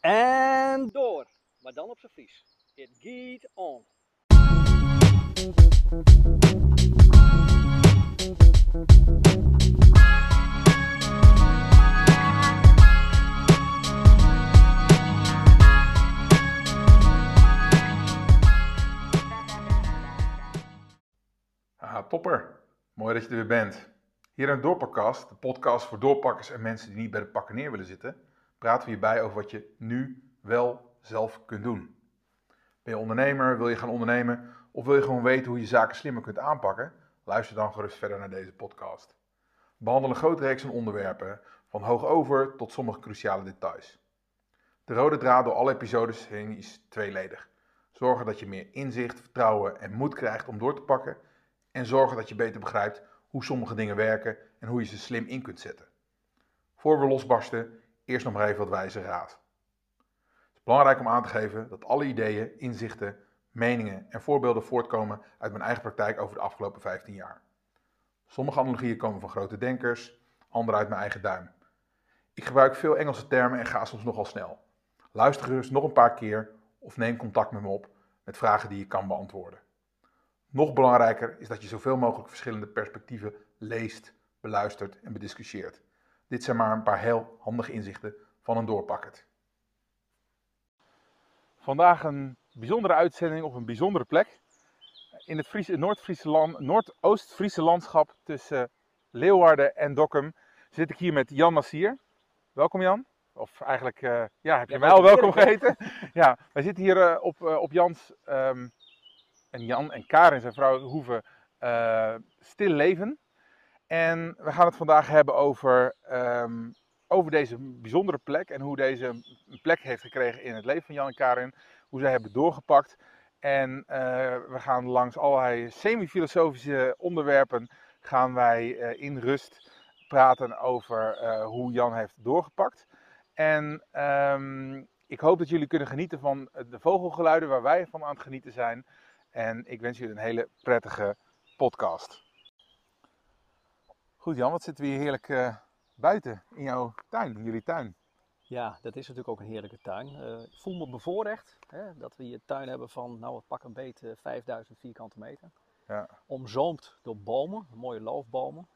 En door. Maar dan op zijn Fries. It geht on. Ah, topper. Mooi dat je er weer bent. Hier in Doorpakkast, de podcast voor doorpakkers en mensen die niet bij de pakken neer willen zitten, praten we hierbij over wat je nu wel zelf kunt doen. Ben je ondernemer, wil je gaan ondernemen of wil je gewoon weten hoe je zaken slimmer kunt aanpakken? Luister dan gerust verder naar deze podcast. We behandelen een grote reeks van onderwerpen, van hoog over tot sommige cruciale details. De rode draad door alle episodes heen is tweeledig. Zorgen dat je meer inzicht, vertrouwen en moed krijgt om door te pakken en zorgen dat je beter begrijpt hoe sommige dingen werken en hoe je ze slim in kunt zetten. Voor we losbarsten, eerst nog maar even wat wijze raad. Het is belangrijk om aan te geven dat alle ideeën, inzichten, meningen en voorbeelden voortkomen uit mijn eigen praktijk over de afgelopen 15 jaar. Sommige analogieën komen van grote denkers, andere uit mijn eigen duim. Ik gebruik veel Engelse termen en ga soms nogal snel. Luister gerust nog een paar keer of neem contact met me op met vragen die je kan beantwoorden. Nog belangrijker is dat je zoveel mogelijk verschillende perspectieven leest, beluistert en bediscussieert. Dit zijn maar een paar heel handige inzichten van een doorpakkerd. Vandaag een bijzondere uitzending op een bijzondere plek. In het Friese, Noord-Friese land, Noordoost-Friese landschap tussen Leeuwarden en Dokkum zit ik hier met Jan Massier. Welkom Jan. Of eigenlijk, uh, ja, heb je Ja, mij al welkom geheten? ja, wij zitten hier eh, op, eh, op Jans ehm, en Jan en Karin, zijn vrouw, hoeven eh, stil leven. En we gaan het vandaag hebben over, ehm, over deze bijzondere plek en hoe deze een plek heeft gekregen in het leven van Jan en Karin. Hoe zij hebben doorgepakt. En eh, we gaan langs allerlei semi-filosofische onderwerpen gaan wij eh, in rust praten over eh, hoe Jan heeft doorgepakt. En ehm, ik hoop dat jullie kunnen genieten van de vogelgeluiden waar wij van aan het genieten zijn. En ik wens jullie een hele prettige podcast. Goed Jan, wat zitten we hier heerlijk eh, buiten in jouw tuin, in jullie tuin. Ja, dat is natuurlijk ook een heerlijke tuin. Eh, ik voel me bevoorrecht hè, dat we hier een tuin hebben van, nou, het pak een beet eh, 5000 vierkante meter. Ja. Omzoomd door bomen, mooie loofbomen.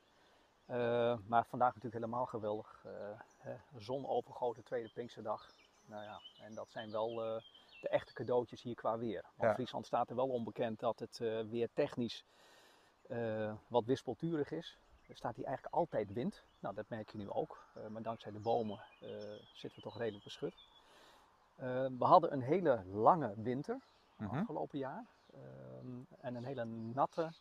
Eh, maar vandaag natuurlijk helemaal geweldig. eh, hè, zon overgoten, tweede Pinksterdag. Nou ja, en dat zijn wel eh, de echte cadeautjes hier qua weer. Want Ja. Friesland staat er wel onbekend dat het eh, weer technisch eh, wat wispelturig is. Er staat hier eigenlijk altijd wind. Nou, dat merk je nu ook. Eh, maar dankzij de bomen eh, zitten we toch redelijk beschut. Eh, we hadden een hele lange winter Mhm. afgelopen jaar. Ehm, en een hele natte,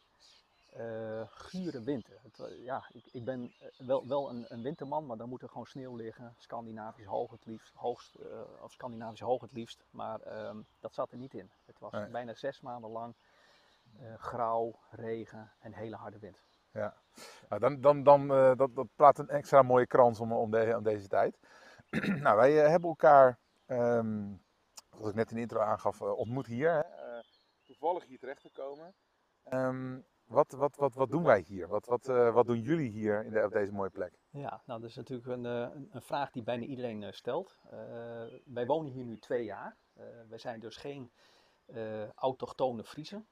gure winter. Het, ja, ik, ik ben wel, wel een, een winterman, maar dan moet er gewoon sneeuw liggen. Scandinavisch hoog het liefst, hoogst, of Scandinavisch hoog het liefst. Maar ehm, dat zat er niet in. Het was Nee. bijna zes maanden lang grauw, regen en hele harde wind. Ja, nou, dan, dan, dan eh, dat, dat plaat een extra mooie krans om, om, om deze tijd. nou, wij eh, hebben elkaar, ehm, wat ik net in de intro aangaf, eh, ontmoet hier. Hè? Toevallig hier terecht gekomen. Ehm, wat, wat, wat, wat doen wij hier? Wat, wat, wat doen jullie hier in op deze mooie plek? Ja, nou dat is natuurlijk een, een- vraag die bijna iedereen stelt. Wij wonen hier nu twee jaar. Wij zijn dus geen autochtone Friesen.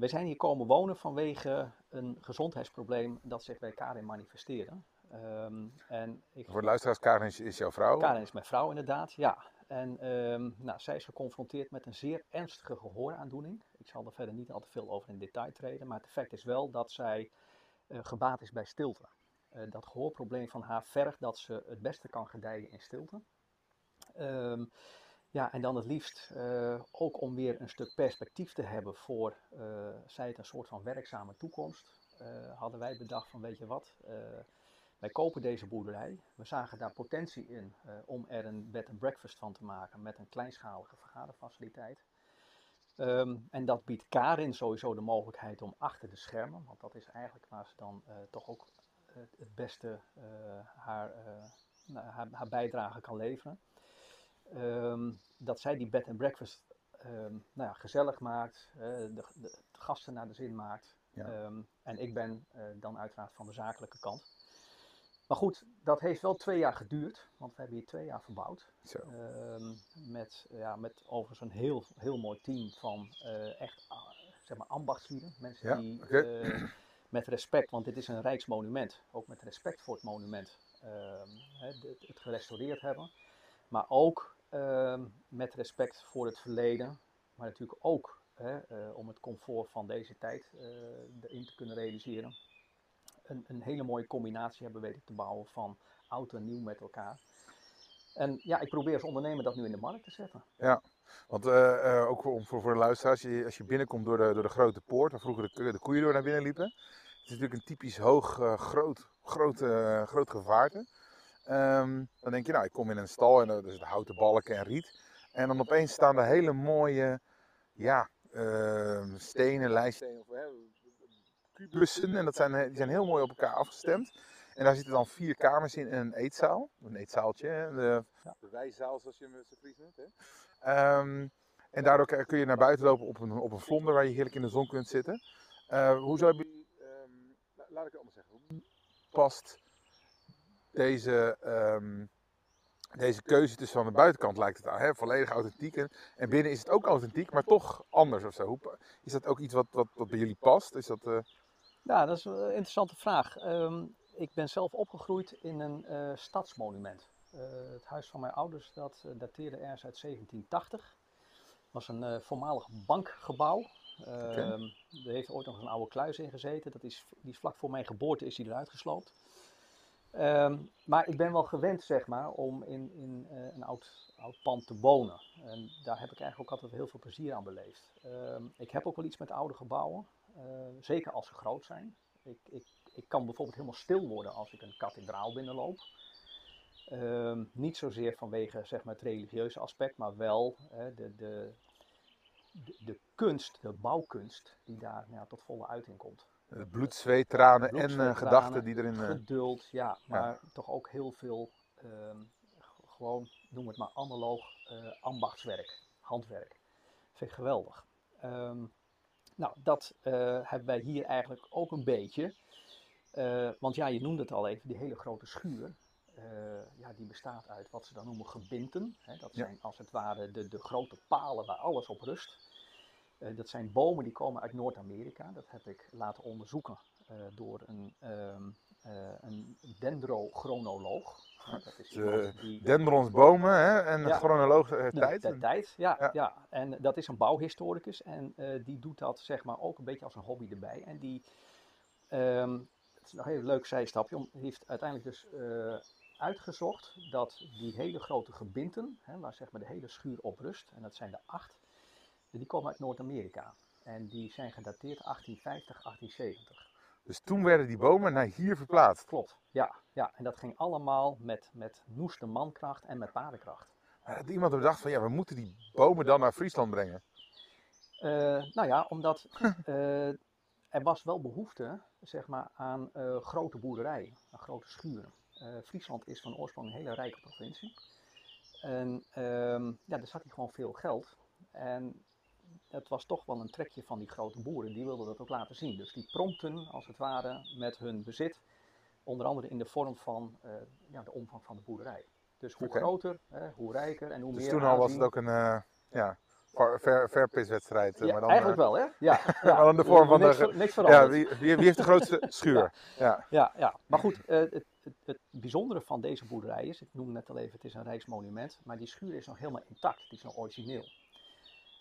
Wij zijn hier komen wonen vanwege een gezondheidsprobleem dat zich bij Karin manifesteerde. Ehm, en ik, Voor de luisteraars, Karin is, is jouw vrouw. Karin is mijn vrouw inderdaad, ja. En ehm, nou, zij is geconfronteerd met een zeer ernstige gehooraandoening. Ik zal er verder niet al te veel over in detail treden, maar het effect is wel dat zij eh, gebaat is bij stilte. Eh, dat gehoorprobleem van haar vergt dat ze het beste kan gedijen in stilte. Ehm, ja, en dan het liefst eh, ook om weer een stuk perspectief te hebben voor, eh, zij het een soort van werkzame toekomst, eh, hadden wij bedacht van weet je wat, wij kopen deze boerderij. We zagen daar potentie in om er een bed and breakfast van te maken met een kleinschalige vergaderfaciliteit. Ehm, en dat biedt Karin sowieso de mogelijkheid om achter de schermen, want dat is eigenlijk waar ze dan toch ook het beste haar, haar, haar bijdrage kan leveren. Ehm, dat zij die bed and breakfast ehm, nou ja, gezellig maakt, eh, de, de, de gasten naar de zin maakt. Ja. Ehm, en ik ben eh, dan uiteraard van de zakelijke kant. Maar goed, dat heeft wel twee jaar geduurd, want we hebben hier twee jaar verbouwd. Zo. Met, ja, met overigens een heel, heel mooi team van eh, echt ah, zeg maar ambachtslieden. Mensen Ja, die met respect, want dit is een rijksmonument, ook met respect voor het monument, het gerestaureerd hebben. Maar ook met respect voor het verleden, maar natuurlijk ook hè, eh, om het comfort van deze tijd eh, erin te kunnen realiseren. Een, een hele mooie combinatie hebben weten te bouwen van oud en nieuw met elkaar. En ja, ik probeer als ondernemer dat nu in de markt te zetten. Want eh, ook voor, voor, voor de luisteraars, als je, binnenkomt door de, door de grote poort, waar vroeger de, koeien door naar binnen liepen. Het is natuurlijk een typisch hoog, groot, groot, groot gevaarte. Ehm, dan denk je, nou, ik kom in een stal en er is houten balken en riet. En dan opeens staan er hele mooie, ja, ehm, stenen, lijststenen, kubussen. En dat zijn, eh, die zijn heel mooi op elkaar afgestemd. En daar zitten dan vier kamers in en een eetzaal. Een eetzaaltje, hè, de, Ja. de wijzaal zoals je hem zo Fries noemt. En daardoor kun je naar buiten lopen op een, op een vlonder waar je heerlijk in de zon kunt zitten. Eh, hoezo hebben jullie, ehm, la- laat ik het anders zeggen, hoe past deze, ehm, deze keuze tussen aan de buitenkant lijkt het aan, hè? volledig authentiek. En, en binnen is het ook authentiek, maar toch anders of zo. Hoe, is dat ook iets wat, wat, wat bij jullie past? Is dat, eh, Ja, dat is een interessante vraag. Ehm, ik ben zelf opgegroeid in een eh, stadsmonument. Eh, het huis van mijn ouders dat dateerde ergens uit 1780. was een voormalig bankgebouw. Ehm, Er heeft ooit nog een oude kluis in gezeten. Dat is, die is vlak voor mijn geboorte is die eruit gesloopt. Ehm, maar ik ben wel gewend, zeg maar, om in, in eh, een oud, oud pand te wonen. En daar heb ik eigenlijk ook altijd heel veel plezier aan beleefd. Ehm, ik heb ook wel iets met oude gebouwen. eh, zeker als ze groot zijn. Ik, ik, ik kan bijvoorbeeld helemaal stil worden als ik een kathedraal binnenloop. Ehm, niet zozeer vanwege zeg maar, het religieuze aspect, maar wel de, de, de, kunst, de bouwkunst, die daar nou tot volle uiting komt. Het bloed, zweet, tranen Bloed, en zweet, eh, tranen, gedachten die erin... eh, Geduld, ja, maar toch ook heel veel, ehm, gewoon, noem het maar analoog eh, ambachtswerk, handwerk. Vind ik geweldig. Ehm, nou, dat eh, hebben wij hier eigenlijk ook een beetje. Eh, want ja, je noemde het al even, die hele grote schuur. eh, ja, die bestaat uit wat ze dan noemen gebinten. Hè, dat Ja. zijn als het ware de, de grote palen waar alles op rust. Eh, dat zijn bomen die komen uit Noord-Amerika. Dat heb ik laten onderzoeken eh, door een, ehm eh een dendrochronoloog. Dat is De die Dendrons, bomen hè, en Ja. chronoloog de, tijd. de tijd, ja, Ja. ja. En dat is een bouwhistoricus en die doet dat zeg maar ook een beetje als een hobby erbij. En die, ehm, het is nog een heel leuk zijstapje, om, heeft uiteindelijk dus uitgezocht dat die hele grote gebinten, hè, waar zeg maar de hele schuur op rust, en dat zijn er acht, die komen uit Noord-Amerika. En die zijn gedateerd 1850, 1870. Dus toen werden die bomen naar hier verplaatst. Klopt, ja. ja. En dat ging allemaal met, met noeste mankracht en met paardenkracht. Maar had iemand bedacht van ja, we moeten die bomen dan naar Friesland brengen. Eh, nou ja, omdat eh, er was wel behoefte zeg maar, aan eh, grote boerderijen, aan grote schuren. Friesland is van oorsprong een hele rijke provincie. En ehm, ja, er zat hier gewoon veel geld. En het was toch wel een trekje van die grote boeren, die wilden dat ook laten zien. Dus die prompten als het ware met hun bezit, onder andere in de vorm van eh, ja, de omvang van de boerderij. Dus hoe groter, hè, hoe rijker en hoe Dus meer toen al was het ook een eh ja, ver, eh, Ja, dan, eigenlijk wel, hè? Ja, ja. maar dan de vorm van de niks, niks Ja, veranderd. wie, wie, heeft de grootste schuur? Ja, Ja, ja. maar goed, het, het, het bijzondere van deze boerderij is, ik noemde net al even, het is een rijksmonument, maar die schuur is nog helemaal intact, die is nog origineel.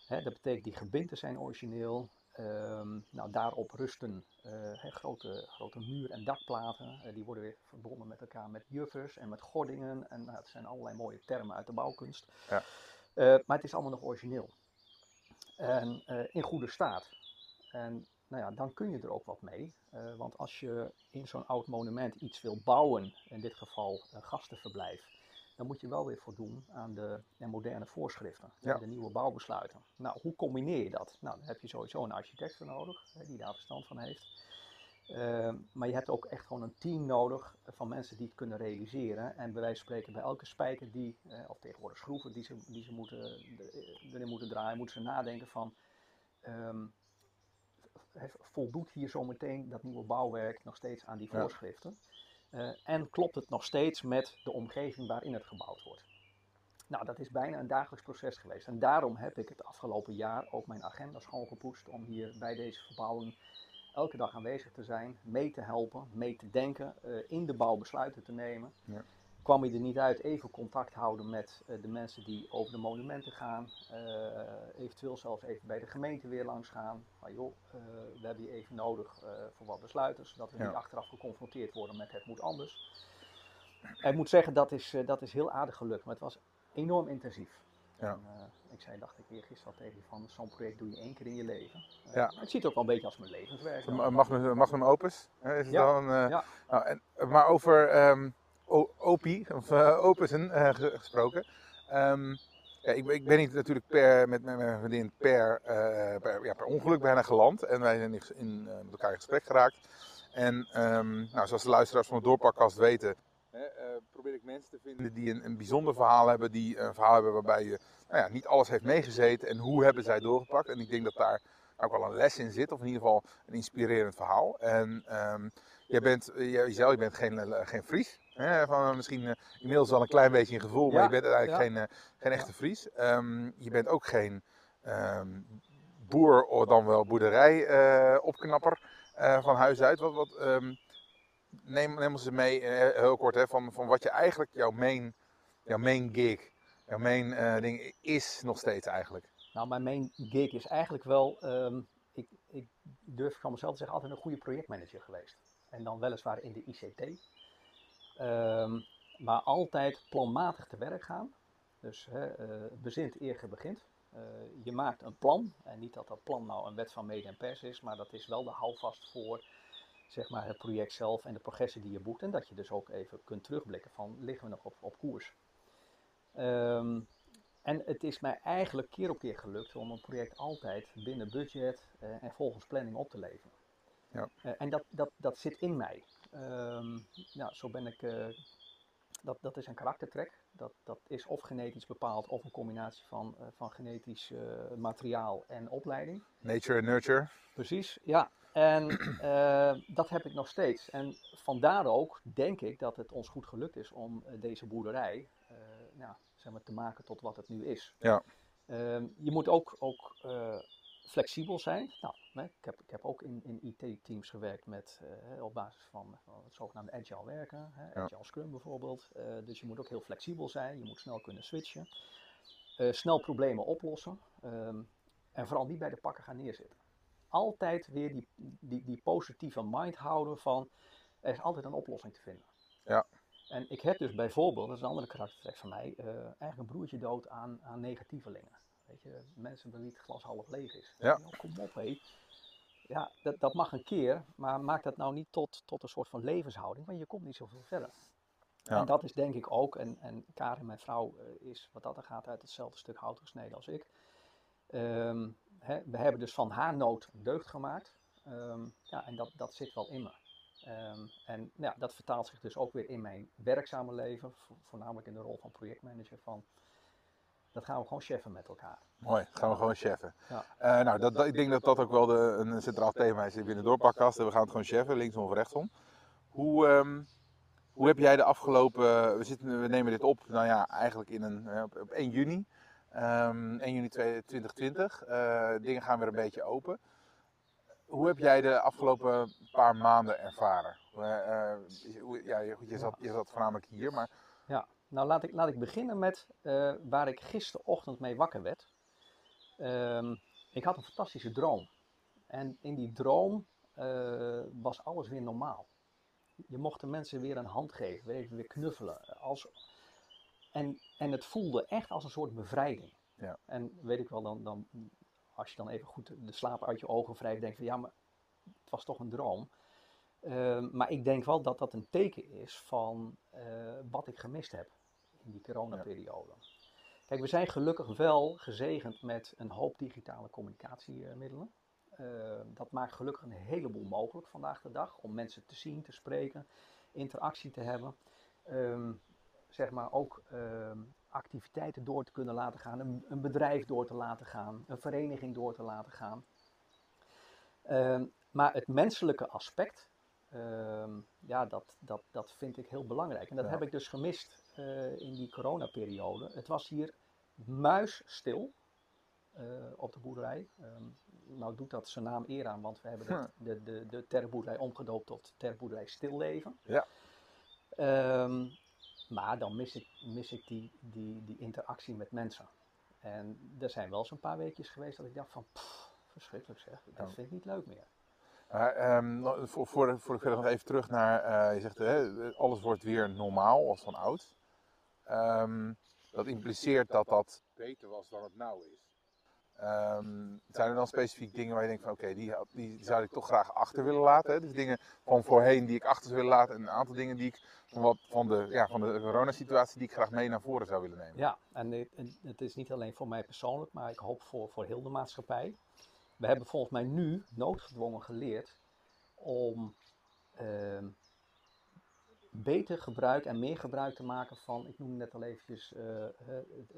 Dat betekent die gebinten zijn origineel, ehm, nou, daarop rusten eh, grote, grote muur- en dakplaten, Eh, die worden weer verbonden met elkaar met juffers en met gordingen, en nou, het zijn allerlei mooie termen uit de bouwkunst. Ja. Eh, maar het is allemaal nog origineel. En in goede staat. En nou ja, dan kun je er ook wat mee. Want als je in zo'n oud monument iets wil bouwen, in dit geval een gastenverblijf, dan moet je wel weer voldoen aan de, de moderne voorschriften, Ja. de nieuwe bouwbesluiten. Nou, hoe combineer je dat? Nou, dan heb je sowieso een architect voor nodig, hè, die daar verstand van heeft. Ehm, maar je hebt ook echt gewoon een team nodig van mensen die het kunnen realiseren. En bij wijze van spreken bij elke spijker die, eh, of tegenwoordig schroeven die ze, die ze moeten, eh, erin moeten draaien, moeten ze nadenken van... ehm, voldoet hier zometeen dat nieuwe bouwwerk nog steeds aan die Ja. Uh, en klopt het nog steeds met de omgeving waarin het gebouwd wordt? Nou, dat is bijna een dagelijks proces geweest. En daarom heb ik het afgelopen jaar ook mijn agenda schoongepoetst om hier bij deze verbouwing elke dag aanwezig te zijn, mee te helpen, mee te denken, uh, in de bouw besluiten te nemen. Ja kwam je er niet uit even contact houden met uh, de mensen die over de monumenten gaan. Uh, eventueel zelfs even bij de gemeente weer langs gaan. Maar joh, uh, we hebben je even nodig voor wat besluiten, zodat we ja. niet achteraf geconfronteerd worden met het moet anders. ik moet zeggen, dat is, dat is heel aardig gelukt, maar het was enorm intensief. Ja. En, ik zei, dacht ik eergisteren al tegen je van, zo'n project doe je één keer in je leven. ja. Het ziet ook wel een beetje als mijn levenswerk. Magnum, Magnum Opus, is het ja. dan? ja. Nou, en, maar over... Um Opie, of uh, Opussen uh, gesproken. Um, ja, ik, ik, ben niet natuurlijk per, met, met mijn vriendin per, uh, per, ja, per ongeluk bijna geland. En wij zijn in, met elkaar in gesprek geraakt. En um, nou, zoals de luisteraars van de Doorpakkast weten, probeer ik mensen te vinden die een, een bijzonder verhaal hebben. Die een verhaal hebben waarbij je nou ja, niet alles heeft meegezeten. En hoe hebben zij doorgepakt. En ik denk dat daar ook wel een les in zit. Of in ieder geval een inspirerend verhaal. En um, jij bent, jezelf, je bent geen, geen Fries. Hè, van, misschien uh, inmiddels wel een klein beetje in gevoel, maar je bent eigenlijk geen, uh, geen echte Fries. Um, je bent ook geen um, boer of dan wel boerderij-opknapper van huis uit. Wat, wat, um, neem, neem ons mee, heel kort, hè, van, van wat je eigenlijk, jouw main, jouw main gig, jouw main ding is nog steeds eigenlijk. Nou, mijn main gig is eigenlijk wel, ik, ik durf van mezelf te zeggen, altijd een goede projectmanager geweest. En dan weliswaar in de ICT. Um, maar altijd planmatig te werk gaan. Dus hè, uh, bezint eer je begint. Uh, je maakt een plan. En niet dat dat plan nou een wet van mede en pers is, maar dat is wel de houvast voor zeg maar, het project zelf en de progressie die je boekt. En dat je dus ook even kunt terugblikken van liggen we nog op, op koers. Um, en het is mij eigenlijk keer op keer gelukt om een project altijd binnen budget uh, en volgens planning op te leveren. Ja. En dat, dat, dat zit in mij. Um, ja, zo ben ik. Uh, dat, dat is een karaktertrek. Dat, dat is of genetisch bepaald of een combinatie van, uh, van genetisch uh, materiaal en opleiding. Nature en nurture. Precies, ja. En dat heb ik nog steeds. En vandaar ook denk ik dat het ons goed gelukt is om deze boerderij nou, zeg maar, te maken tot wat het nu is. Ja. Um, je moet ook, ook flexibel zijn. Nou, ik, heb, ik heb ook in, in IT-teams gewerkt met, uh, op basis van, van, het zogenaamde agile werken, hè, agile scrum bijvoorbeeld. Uh, dus je moet ook heel flexibel zijn, je moet snel kunnen switchen, uh, snel problemen oplossen um, en vooral niet bij de pakken gaan neerzitten. Altijd weer die, die, die positieve mind houden van er is altijd een oplossing te vinden. Ja. En ik heb dus bijvoorbeeld, dat is een andere karaktertrek van mij, eigenlijk een broertje dood aan, aan negatievelingen. Weet je, mensen bij wie het glas half leeg is. Ja. kom op, hé. Ja, dat, dat mag een keer, maar maak dat nou niet tot, tot een soort van levenshouding, want je komt niet zoveel verder. Ja. En dat is denk ik ook, en, en Karin, mijn vrouw, uh, is wat dat er gaat uit hetzelfde stuk hout gesneden als ik. Um, hè, we hebben dus van haar nood deugd gemaakt. Um, ja, en dat, dat zit wel in me. Um, en ja, dat vertaalt zich dus ook weer in mijn werkzame leven, voornamelijk in de rol van projectmanager. Van dat gaan we gewoon cheffen met elkaar. Mooi, gaan we gewoon cheffen. Ja. Uh, nou, dat, dat, ik denk dat dat ook wel de, een centraal thema is binnen de doorpakkast. We gaan het gewoon cheffen, linksom of rechtsom. Hoe, um, hoe heb jij de afgelopen... We, zitten, we nemen dit op, nou ja, eigenlijk in een, eh, op, op 1 juni. Um, 1 juni 2020. Uh, dingen gaan weer een beetje open. Hoe heb jij de afgelopen paar maanden ervaren? Uh, ja, je, zat, je zat voornamelijk hier, maar... Ja, nou, laat ik, laat ik beginnen met uh, waar ik gisterochtend mee wakker werd. Um, ik had een fantastische droom. En in die droom uh, was alles weer normaal. Je mocht de mensen weer een hand geven, weer, weer knuffelen. Als, en, en het voelde echt als een soort bevrijding. Ja. En weet ik wel, dan, dan, als je dan even goed de slaap uit je ogen wrijft, denk je van ja, maar het was toch een droom. Uh, maar ik denk wel dat dat een teken is van uh, wat ik gemist heb die coronaperiode. Kijk, we zijn gelukkig wel gezegend met een hoop digitale communicatiemiddelen. Uh, dat maakt gelukkig een heleboel mogelijk vandaag de dag om mensen te zien, te spreken, interactie te hebben. Um, zeg maar ook um, activiteiten door te kunnen laten gaan, een, een, bedrijf door te laten gaan, een vereniging door te laten gaan. Um, maar het menselijke aspect Ehm, ja, dat, dat, dat vind ik heel belangrijk. En dat Ja. heb ik dus gemist eh, in die coronaperiode. Het was hier muisstil eh, op de boerderij. Ehm, nou doet dat zijn naam eer aan, want we hebben Hm. het- de, de, de terboerderij omgedoopt tot terboerderij stilleven. Ja. Ehm, maar dan mis ik, mis ik die, die, die interactie met mensen. En er zijn wel zo'n paar weekjes geweest dat ik dacht van, pff, verschrikkelijk zeg, dat vind ik niet leuk meer. Maar, ehm, nog- voor, voor, voor ik verder nog even terug naar, eh, je zegt alles wordt weer normaal als van oud. Ehm, dat impliceert dat dat beter was dan het nou is. Ehm, zijn er dan specifiek dingen waar je denkt van oké, die, die zou ik toch graag achter willen laten? Hè? Dus dingen van voorheen die ik achter zou willen laten en een aantal dingen die ik van, wat, van, de, ja, van de coronasituatie die ik graag mee naar voren zou willen nemen. Ja, en het, en het is niet alleen voor mij persoonlijk, maar ik hoop voor, voor heel de maatschappij. We hebben volgens mij nu noodgedwongen geleerd om ehm, beter gebruik en meer gebruik te maken van, ik noemde net al eventjes, eh,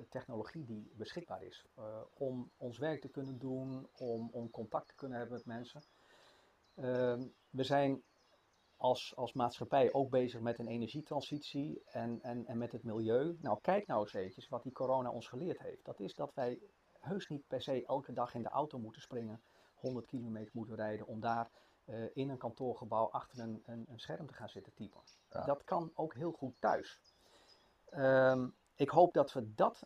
technologie die beschikbaar is. eh, om ons werk te kunnen doen, om, om contact te kunnen hebben met mensen. Ehm, we zijn als, als maatschappij ook bezig met een energietransitie en, en, en met het milieu. Nou, kijk nou eens eventjes wat die corona ons geleerd heeft. Dat is dat wij heus niet per se elke dag in de auto moeten springen, 100 kilometer moeten rijden om daar eh, in een kantoorgebouw achter een, een, een scherm te gaan zitten typen. Ja. Dat kan ook heel goed thuis. Ehm, ik hoop dat we dat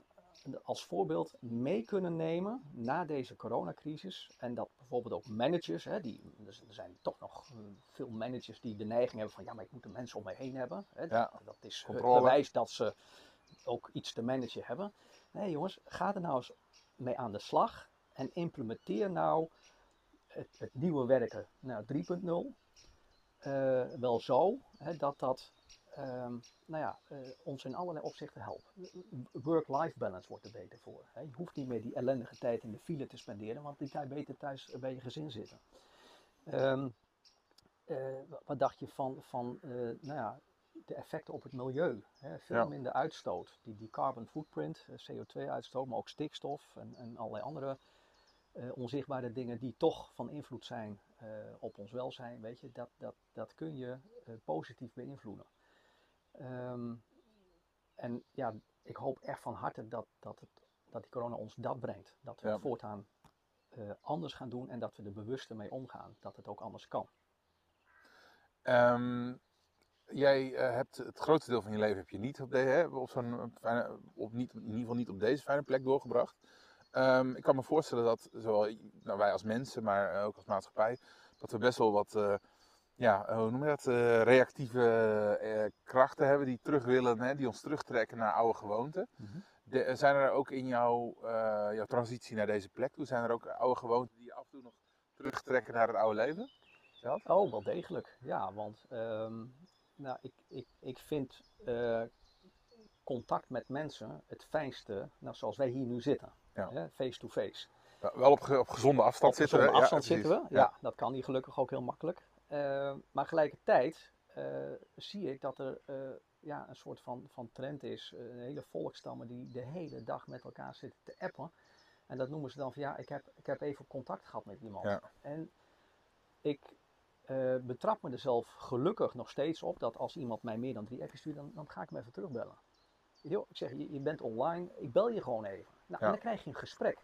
als voorbeeld mee kunnen nemen na deze coronacrisis. En dat bijvoorbeeld ook managers, hè, die, er zijn toch nog eh, veel managers die de neiging hebben van ja, maar ik moet de mensen om mij heen hebben. Hè, Ja, dat, is controle. het bewijs dat ze ook iets te managen hebben. Nee jongens, ga er nou eens mee aan de slag en implementeer nou het, het nieuwe werken nou, 3.0 eh, wel zo hè, dat dat ehm, nou ja, eh, ons in allerlei opzichten helpt. Work-life balance wordt er beter voor. Hè. Je hoeft niet meer die ellendige tijd in de file te spenderen, want die kan je beter thuis bij je gezin zitten. Ehm, eh, wa- wat dacht je van, van eh, nou ja, de effecten op het milieu? Hè? Veel Ja. minder uitstoot. Die, die carbon footprint, eh, CO2-uitstoot, maar ook stikstof en, en allerlei andere eh, onzichtbare dingen die toch van invloed zijn eh, op ons welzijn. Weet je, dat, dat, dat kun je eh, positief beïnvloeden. Ehm, en ja, ik hoop echt van harte dat, dat, het, dat die corona ons dat brengt. Dat we Ja. het voortaan anders gaan doen en dat we er bewuster mee omgaan. Dat het ook anders kan. Ehm, jij hebt het grootste deel van je leven heb je niet op, de, hè, op zo'n op niet, in ieder geval niet op deze fijne plek doorgebracht. Ehm, ik kan me voorstellen dat zowel nou, wij als mensen, maar eh, ook als maatschappij, dat we best wel wat, eh, ja, hoe noem je dat, eh, reactieve krachten hebben die terug willen, hè, die ons terugtrekken naar oude gewoonten. De- eh, zijn er ook in jouw, jouw transitie naar deze plek toe, zijn er ook oude gewoonten die je af en toe nog terugtrekken naar het oude leven? Zelf? Oh, wel degelijk. Ja, want ehm, nou, ik, ik, ik vind contact met mensen het fijnste, nou, zoals wij hier nu zitten. Face-to-face. Ja, Wel op, op gezonde afstand Op zitten. gezonde afstand zitten we. Ja. dat kan hier gelukkig ook heel makkelijk. Eh, maar gelijkertijd eh, zie ik dat er eh, ja, een soort van, van trend is. eh, Een hele volkstammen die de hele dag met elkaar zitten te appen. En dat noemen ze dan van ja, ik heb, ik heb even contact gehad met iemand. Ja. En ik betrap me er zelf gelukkig nog steeds op dat als iemand mij meer dan drie appjes stuurt, dan, dan ga ik hem even terugbellen. Yo, ik zeg, je, je bent online, ik bel je gewoon even. Nou, Ja. En dan krijg je een gesprek.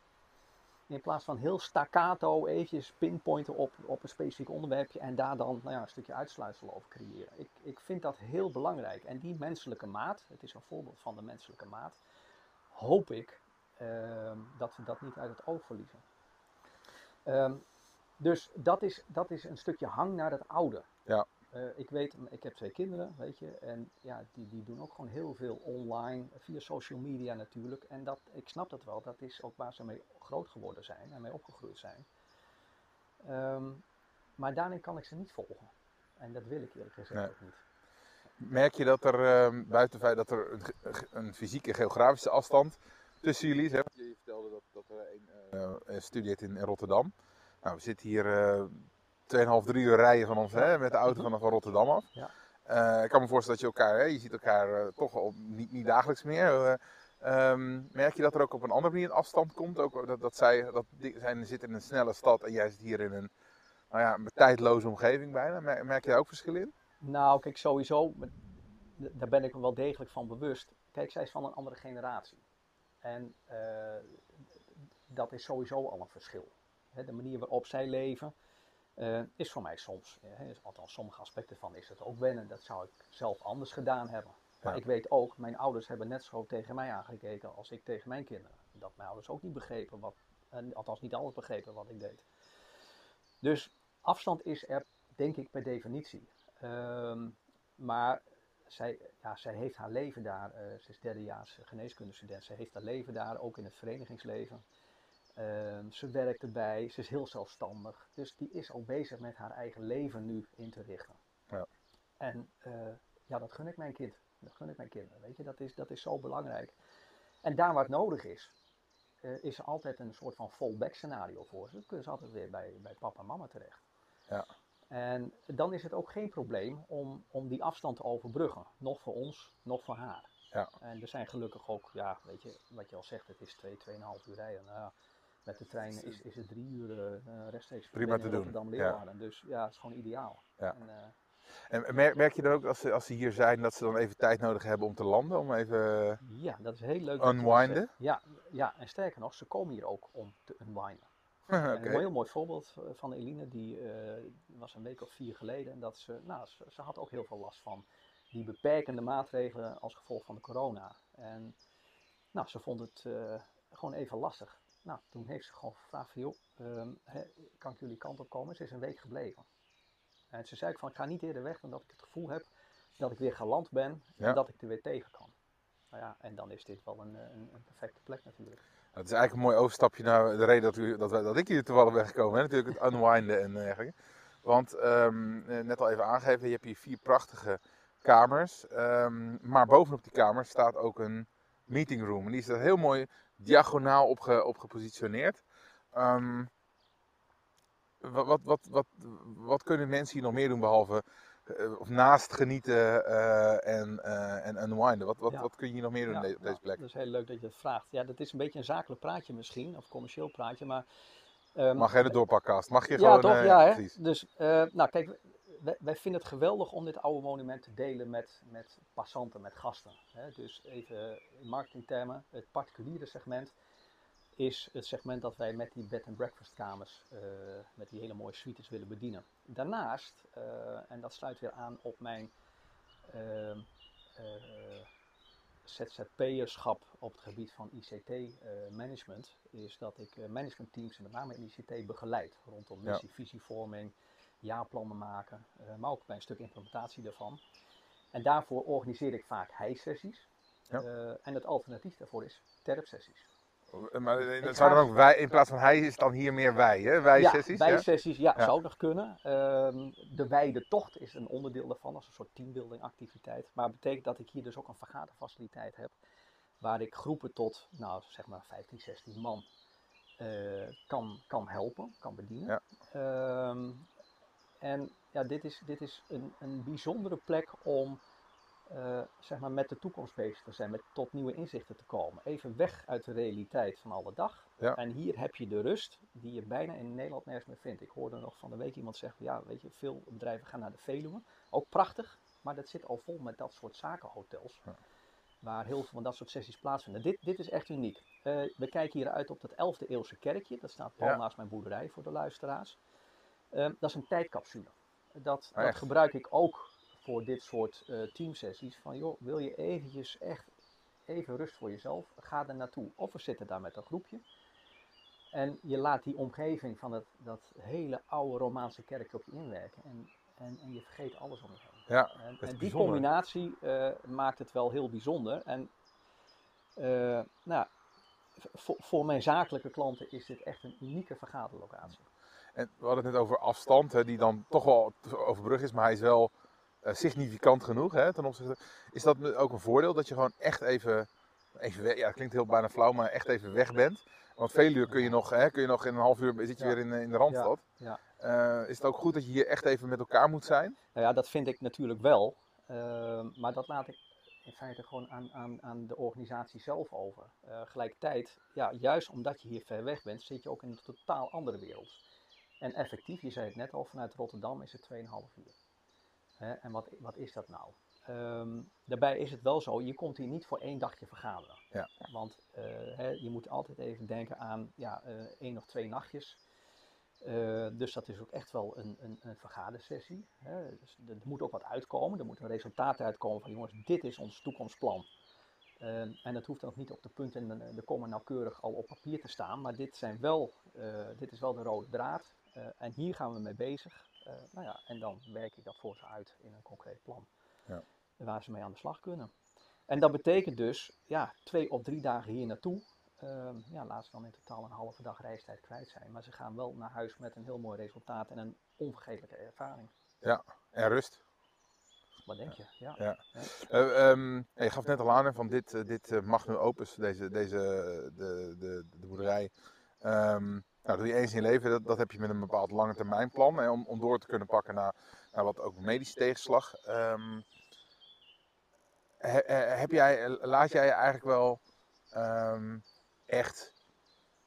In plaats van heel staccato eventjes pinpointen op, op een specifiek onderwerpje en daar dan nou ja, een stukje uitsluitsel over creëren. Ik, ik vind dat heel belangrijk. En die menselijke maat, het is een voorbeeld van de menselijke maat, hoop ik ehm, dat we dat niet uit het oog verliezen. Ehm, dus dat is, dat is een stukje hang naar het oude. Ja. Eh, ik weet, ik heb twee kinderen, weet je, en ja, die, die doen ook gewoon heel veel online, via social media natuurlijk. En dat, ik snap dat wel, dat is ook waar ze mee groot geworden zijn en mee opgegroeid zijn. Ehm, maar daarin kan ik ze niet volgen. En dat wil ik eerlijk gezegd Nee. ook niet. Merk je dat er, ehm, buiten het feit dat er een, een fysieke geografische afstand tussen jullie is? Hè? Je vertelde dat, dat er een studeert in, in Rotterdam. Nou, we zitten hier eh 2,5, 3 uur rijden van ons hè, met de auto vanaf Rotterdam af. Ja. Eh, ik kan me voorstellen dat je elkaar, hè, je ziet elkaar eh, toch al niet, niet dagelijks meer. Eh, ehm, merk je dat er ook op een andere manier een afstand komt? Ook dat, dat zij dat die- zijn, zitten in een snelle stad en jij zit hier in een nou ja, een tijdloze omgeving bijna. Merk, merk je daar ook verschil in? Nou, kijk, sowieso, daar ben ik me wel degelijk van bewust. Kijk, zij is van een andere generatie. En dat is sowieso al een verschil. Hè, de manier waarop zij leven eh, is voor mij soms, eh, hè, althans sommige aspecten van is het ook wennen. Dat zou ik zelf anders gedaan hebben. Maar Ja. ik weet ook, mijn ouders hebben net zo tegen mij aangekeken als ik tegen mijn kinderen. Dat mijn ouders ook niet begrepen wat, en althans niet alles begrepen wat ik deed. Dus afstand is er, denk ik, per definitie. Ehm, maar zij, ja, zij heeft haar leven daar. eh, ze is derdejaars geneeskundestudent. Ze heeft haar leven daar, ook in het verenigingsleven. Ehm, ze werkt erbij, ze is heel zelfstandig. Dus die is al bezig met haar eigen leven nu in te richten. Ja. En eh, ja, dat gun ik mijn kind. Dat gun ik mijn kinderen. Weet je, dat is, dat is zo belangrijk. En daar waar het nodig is, eh, is er altijd een soort van fallback scenario voor ze. Dan kunnen ze altijd weer bij, bij papa en mama terecht. Ja. En dan is het ook geen probleem om, om die afstand te overbruggen. Nog voor ons, nog voor haar. Ja. En er zijn gelukkig ook, ja, weet je, wat je al zegt, het is twee, tweeënhalf uur rijden. Nou, ja, met de trein is, is het drie uur eh, rechtstreeks Prima te doen, Leeuwarden. Dus ja, het is gewoon ideaal. Ja. En, eh, En merk, merk je dan ook als ze, als ze hier zijn dat ze dan even tijd nodig hebben om te landen? Om even... ja, dat is heel leuk. Unwinden? Ja, ja, en sterker nog, ze komen hier ook om te unwinden. En Een heel mooi voorbeeld eh, van Eline, die eh, was een week of vier geleden. Dat ze, nou, ze, ze had ook heel veel last van die beperkende maatregelen als gevolg van de corona. En nou, ze vond het eh, gewoon even lastig. Nou, toen heeft ze gewoon gevraagd van, joh, ehm, kan ik jullie kant op komen? Ze is een week gebleven. En ze zei ook van, ik ga niet eerder weg dan dat ik het gevoel heb dat ik weer geland ben Ja. en dat ik er weer tegen kan. Nou ja, en dan is dit wel een, eh, een, een perfecte plek natuurlijk. Het is eigenlijk een mooi overstapje naar de reden dat, u, dat, wij, dat ik hier toevallig ben gekomen. Hè? Natuurlijk het unwinden en dergelijke. Want ehm, eh, net al even aangegeven, je hebt hier vier prachtige kamers. ehm, maar bovenop die kamers staat ook een meeting room. En die is er heel mooi diagonaal op, ge- op gepositioneerd. Ehm, wat, wat, wat, wat, wat kunnen mensen hier nog meer doen behalve eh, of naast genieten eh, en, eh, en unwinden? Wat, wat, Ja. wat kun je hier nog meer doen Ja, op de- op deze nou, plek? Dat is heel leuk dat je dat vraagt. Ja, dat is een beetje een zakelijk praatje misschien, of commercieel praatje, maar... ehm, Mag jij de doorpakkast? Mag je ja, gewoon... toch? eh, ja, hè? precies. Dus, eh, nou kijk, wij, wij vinden het geweldig om dit oude monument te delen met, met passanten, met gasten. Hè? Dus even in marketingtermen, het particuliere segment is het segment dat wij met die bed and breakfast kamers, eh, met die hele mooie suites willen bedienen. Daarnaast, eh, en dat sluit weer aan op mijn eh, ZZP'erschap op het gebied van ICT-management, is dat ik managementteams, en met name in ICT, begeleid rondom Ja. missie, visievorming, jaarplannen maken, eh, maar ook bij een stuk implementatie daarvan. En daarvoor organiseer ik vaak hij-sessies. Ja. Eh, en het alternatief daarvoor is terp-sessies. Maar zou ga- dan ook wij, in plaats van hij is dan hier meer wij, hè? Wij sessies. Ja, bijsessies, ja, Ja. zou nog kunnen. Ehm, de wijde tocht is een onderdeel daarvan, als een soort teambuilding activiteit. Maar het betekent dat ik hier dus ook een vergaderfaciliteit heb, waar ik groepen tot, nou zeg maar 15, 16 man eh, kan, kan helpen, kan bedienen. Ja. Ehm, en ja, dit is, dit is een, een bijzondere plek om eh, zeg maar met de toekomst bezig te zijn, met tot nieuwe inzichten te komen. Even weg uit de realiteit van alle dag. Ja. En hier heb je de rust die je bijna in Nederland nergens meer vindt. Ik hoorde nog van de week iemand zeggen, ja, weet je, veel bedrijven gaan naar de Veluwe. Ook prachtig, maar dat zit al vol met dat soort zakenhotels. Ja. Waar heel veel van dat soort sessies plaatsvinden. Dit, dit is echt uniek. Eh, we kijken hier uit op dat 11e eeuwse kerkje. Dat staat pal Ja. naast mijn boerderij voor de luisteraars. Eh, dat is een tijdcapsule. Dat, Ah, dat gebruik ik ook voor dit soort eh, teamsessies. Van joh, wil je eventjes echt even rust voor jezelf? Ga er naartoe. Of we zitten daar met een groepje. En je laat die omgeving van dat, dat hele oude Romaanse kerkje op je inwerken. En, en, en je vergeet alles om je heen. Ja, En, die bijzonder. combinatie eh, maakt het wel heel bijzonder. En eh, nou, voor, voor mijn zakelijke klanten is dit echt een unieke vergaderlocatie. En we hadden het net over afstand, hè, die dan toch wel overbrug is, maar hij is wel eh, significant genoeg hè, ten opzichte. Is dat ook een voordeel dat je gewoon echt even, even weg, ja, het klinkt heel bijna flauw, maar echt even weg bent? Want veel uur kun je nog, hè, kun je nog in een half uur zit je Ja. weer in, eh, in de Randstad. Ja, Eh, is het ook goed dat je hier echt even met elkaar moet zijn? Nou ja, dat vind ik natuurlijk wel. Maar dat laat ik in feite gewoon aan, aan, aan de organisatie zelf over. Eh gelijkertijd, ja, juist omdat je hier ver weg bent, zit je ook in een totaal andere wereld. En effectief, je zei het net al, vanuit Rotterdam is het 2,5 uur. Hè, en wat, wat is dat nou? Ehm, daarbij is het wel zo, je komt hier niet voor één dagje vergaderen. Ja. Want eh, hè, je moet altijd even denken aan ja, eh, één of twee nachtjes. Eh, dus dat is ook echt wel een, een, een vergadersessie. Hè. Dus er moet ook wat uitkomen. Er moet een resultaat uitkomen van jongens, dit is ons toekomstplan. Ehm, en dat hoeft ook niet op de punten en de, de komma nauwkeurig al op papier te staan. Maar dit, zijn wel, dit is wel de rode draad. Eh, en hier gaan we mee bezig. Eh, nou ja, en dan werk ik dat voor ze uit in een concreet plan. Ja. Waar ze mee aan de slag kunnen. En dat betekent dus ja, twee of drie dagen hier naartoe. Ehm, ja, laat ze dan in totaal een halve dag reistijd kwijt zijn. Maar ze gaan wel naar huis met een heel mooi resultaat en een onvergetelijke ervaring. En rust. Wat denk je? Ja. Ja. Eh, ehm, je gaf net al aan van dit, dit eh, magnum opus, deze, deze, de, de, de boerderij. Ehm, nou, doe je eens in je leven, dat, dat heb je met een bepaald lange termijn plan. Hè, om, om door te kunnen pakken naar, naar wat ook medische tegenslag. Ehm, he- he- heb jij, laat jij je eigenlijk wel ehm, echt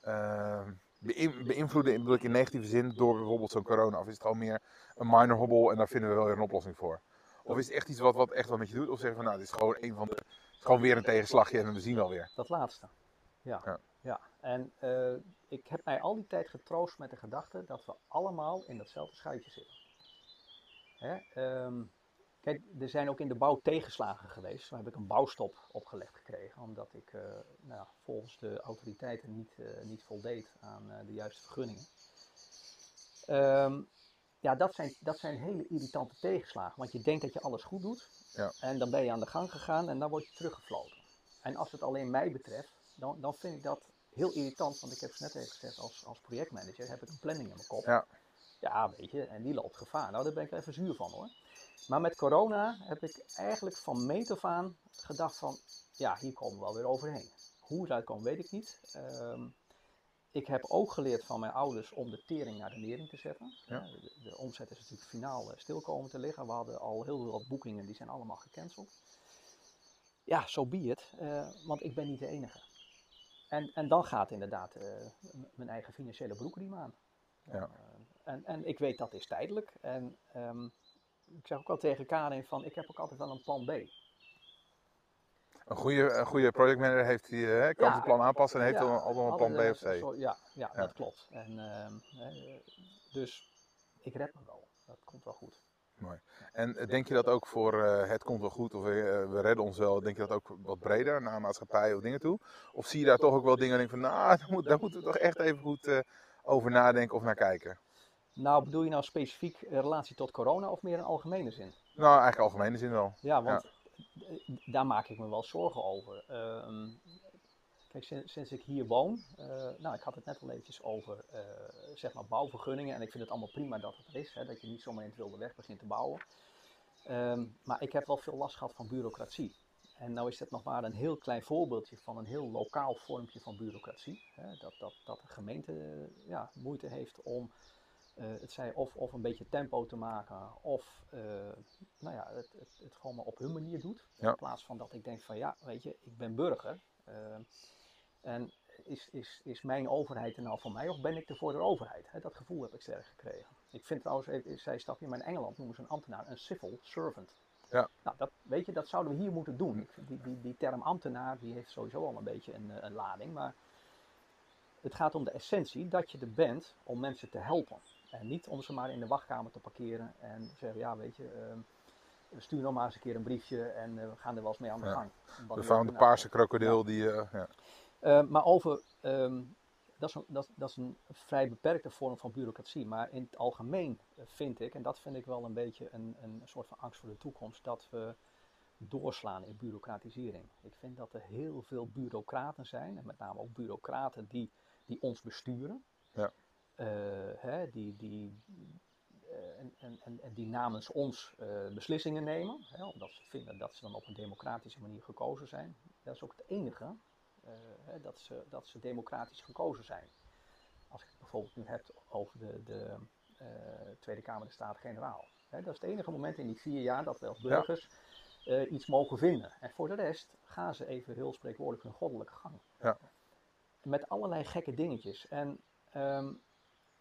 ehm, beïn- beïnvloeden, in, bedoel ik in negatieve zin, door bijvoorbeeld zo'n corona? Of is het gewoon meer een minor hobbel en daar vinden we wel weer een oplossing voor? Of is het echt iets wat, wat echt wat met je doet? Of zeggen van nou, dit is gewoon een van de. Het is gewoon weer een tegenslagje en we zien wel weer. Dat laatste. Ja. Ja. En eh, ik heb mij al die tijd getroost met de gedachte dat we allemaal in datzelfde schuitje zitten. Hè? ehm, kijk, er zijn ook in de bouw tegenslagen geweest. Zo heb ik een bouwstop opgelegd gekregen, omdat ik eh, nou, volgens de autoriteiten niet, eh, niet voldeed aan de juiste vergunningen. Ehm, ja, dat zijn, dat zijn hele irritante tegenslagen, want je denkt dat je alles goed doet. Ja. En dan ben je aan de gang gegaan en dan word je teruggefloten. En als het alleen mij betreft, dan, dan vind ik dat heel irritant. Want ik heb het net even gezegd, als, als projectmanager heb ik een planning in mijn kop. Ja. Ja, weet je, en die loopt gevaar. Nou, daar ben ik even zuur van hoor. Maar met corona heb ik eigenlijk van meet af aan gedacht van, ja, hier komen we wel weer overheen. Hoe het uitkomt, weet ik niet. Ehm, ik heb ook geleerd van mijn ouders om de tering naar de nering te zetten. Ja. Eh, De, de omzet is natuurlijk finaal eh, stil komen te liggen. We hadden al heel veel wat boekingen, die zijn allemaal gecanceld. Ja, zo be it, eh, want ik ben niet de enige. En, en dan gaat inderdaad eh, mijn eigen financiële broekriem aan. Ja. Eh, en, en ik weet dat is tijdelijk. En ehm, ik zeg ook al tegen Karin van, ik heb ook altijd wel een plan B. Een goede, een goede projectmanager heeft die, hè, kan Ja. zijn plan aanpassen en heeft Ja, al altijd wel een plan B of eh, C. ja, ja, Ja. dat klopt. En, ehm, eh, dus ik red me wel. Dat komt wel goed. En eh, denk je dat ook voor eh, het komt wel goed of eh, we redden ons wel, denk je dat ook wat breder naar maatschappij of dingen toe? Of zie je daar toch ook wel dingen en denk van nou, daar, moet, daar moeten we toch echt even goed over nadenken of naar kijken? Nou, bedoel je nou specifiek in relatie tot corona of meer in algemene zin? Nou, eigenlijk algemene zin wel. Ja, want daar maak ik me wel zorgen over. Ehm, kijk, sinds, sinds ik hier woon, eh, nou, ik had het net al eventjes over, eh, zeg maar, bouwvergunningen. En ik vind het allemaal prima dat het er is, hè, dat je niet zomaar in het wilde weg begint te bouwen. Ehm, maar ik heb wel veel last gehad van bureaucratie. En nou is dit nog maar een heel klein voorbeeldje van een heel lokaal vormpje van bureaucratie. Hè, dat, dat, dat de gemeente eh, ja, moeite heeft om het zij of, of een beetje tempo te maken, of nou ja, het, het, het gewoon maar op hun manier doet. Ja. In plaats van dat ik denk van ja, weet je, ik ben burger. eh, en is, is, is mijn overheid er nou voor mij of ben ik er voor de overheid? Dat gevoel heb ik sterk gekregen. Ik vind trouwens, stapje, maar in Engeland noemen ze een ambtenaar een civil servant. Ja. Nou, dat, weet je, dat zouden we hier moeten doen. Die, die, die term ambtenaar, die heeft sowieso al een beetje een, eh, een lading, maar het gaat om de essentie dat je er bent om mensen te helpen. En niet om ze maar in de wachtkamer te parkeren en zeggen, ja weet je, ehm, stuur nog maar eens een keer een briefje en eh, we gaan er wel eens mee aan de gang. Van ook de paarse krokodil die... eh, ja. Eh, maar over, ehm, dat, is een, dat, dat is een vrij beperkte vorm van bureaucratie. Maar in het algemeen eh, vind ik, en dat vind ik wel een beetje een, een soort van angst voor de toekomst, dat we doorslaan in bureaucratisering. Ik vind dat er heel veel bureaucraten zijn, en met name ook bureaucraten die, die ons besturen. Ja. Eh, hè, die, die, eh, en, en, en, en die namens ons beslissingen nemen, hè, omdat ze vinden dat ze dan op een democratische manier gekozen zijn. Dat is ook het enige hè, dat, ze, dat ze democratisch gekozen zijn. Als ik het bijvoorbeeld nu heb over de, de eh, Tweede Kamer de Staten-Generaal. Dat is het enige moment in die vier jaar dat we als burgers eh, iets mogen vinden. En voor de rest gaan ze even heel spreekwoordelijk hun goddelijke gang. Ja. Met allerlei gekke dingetjes. En ehm,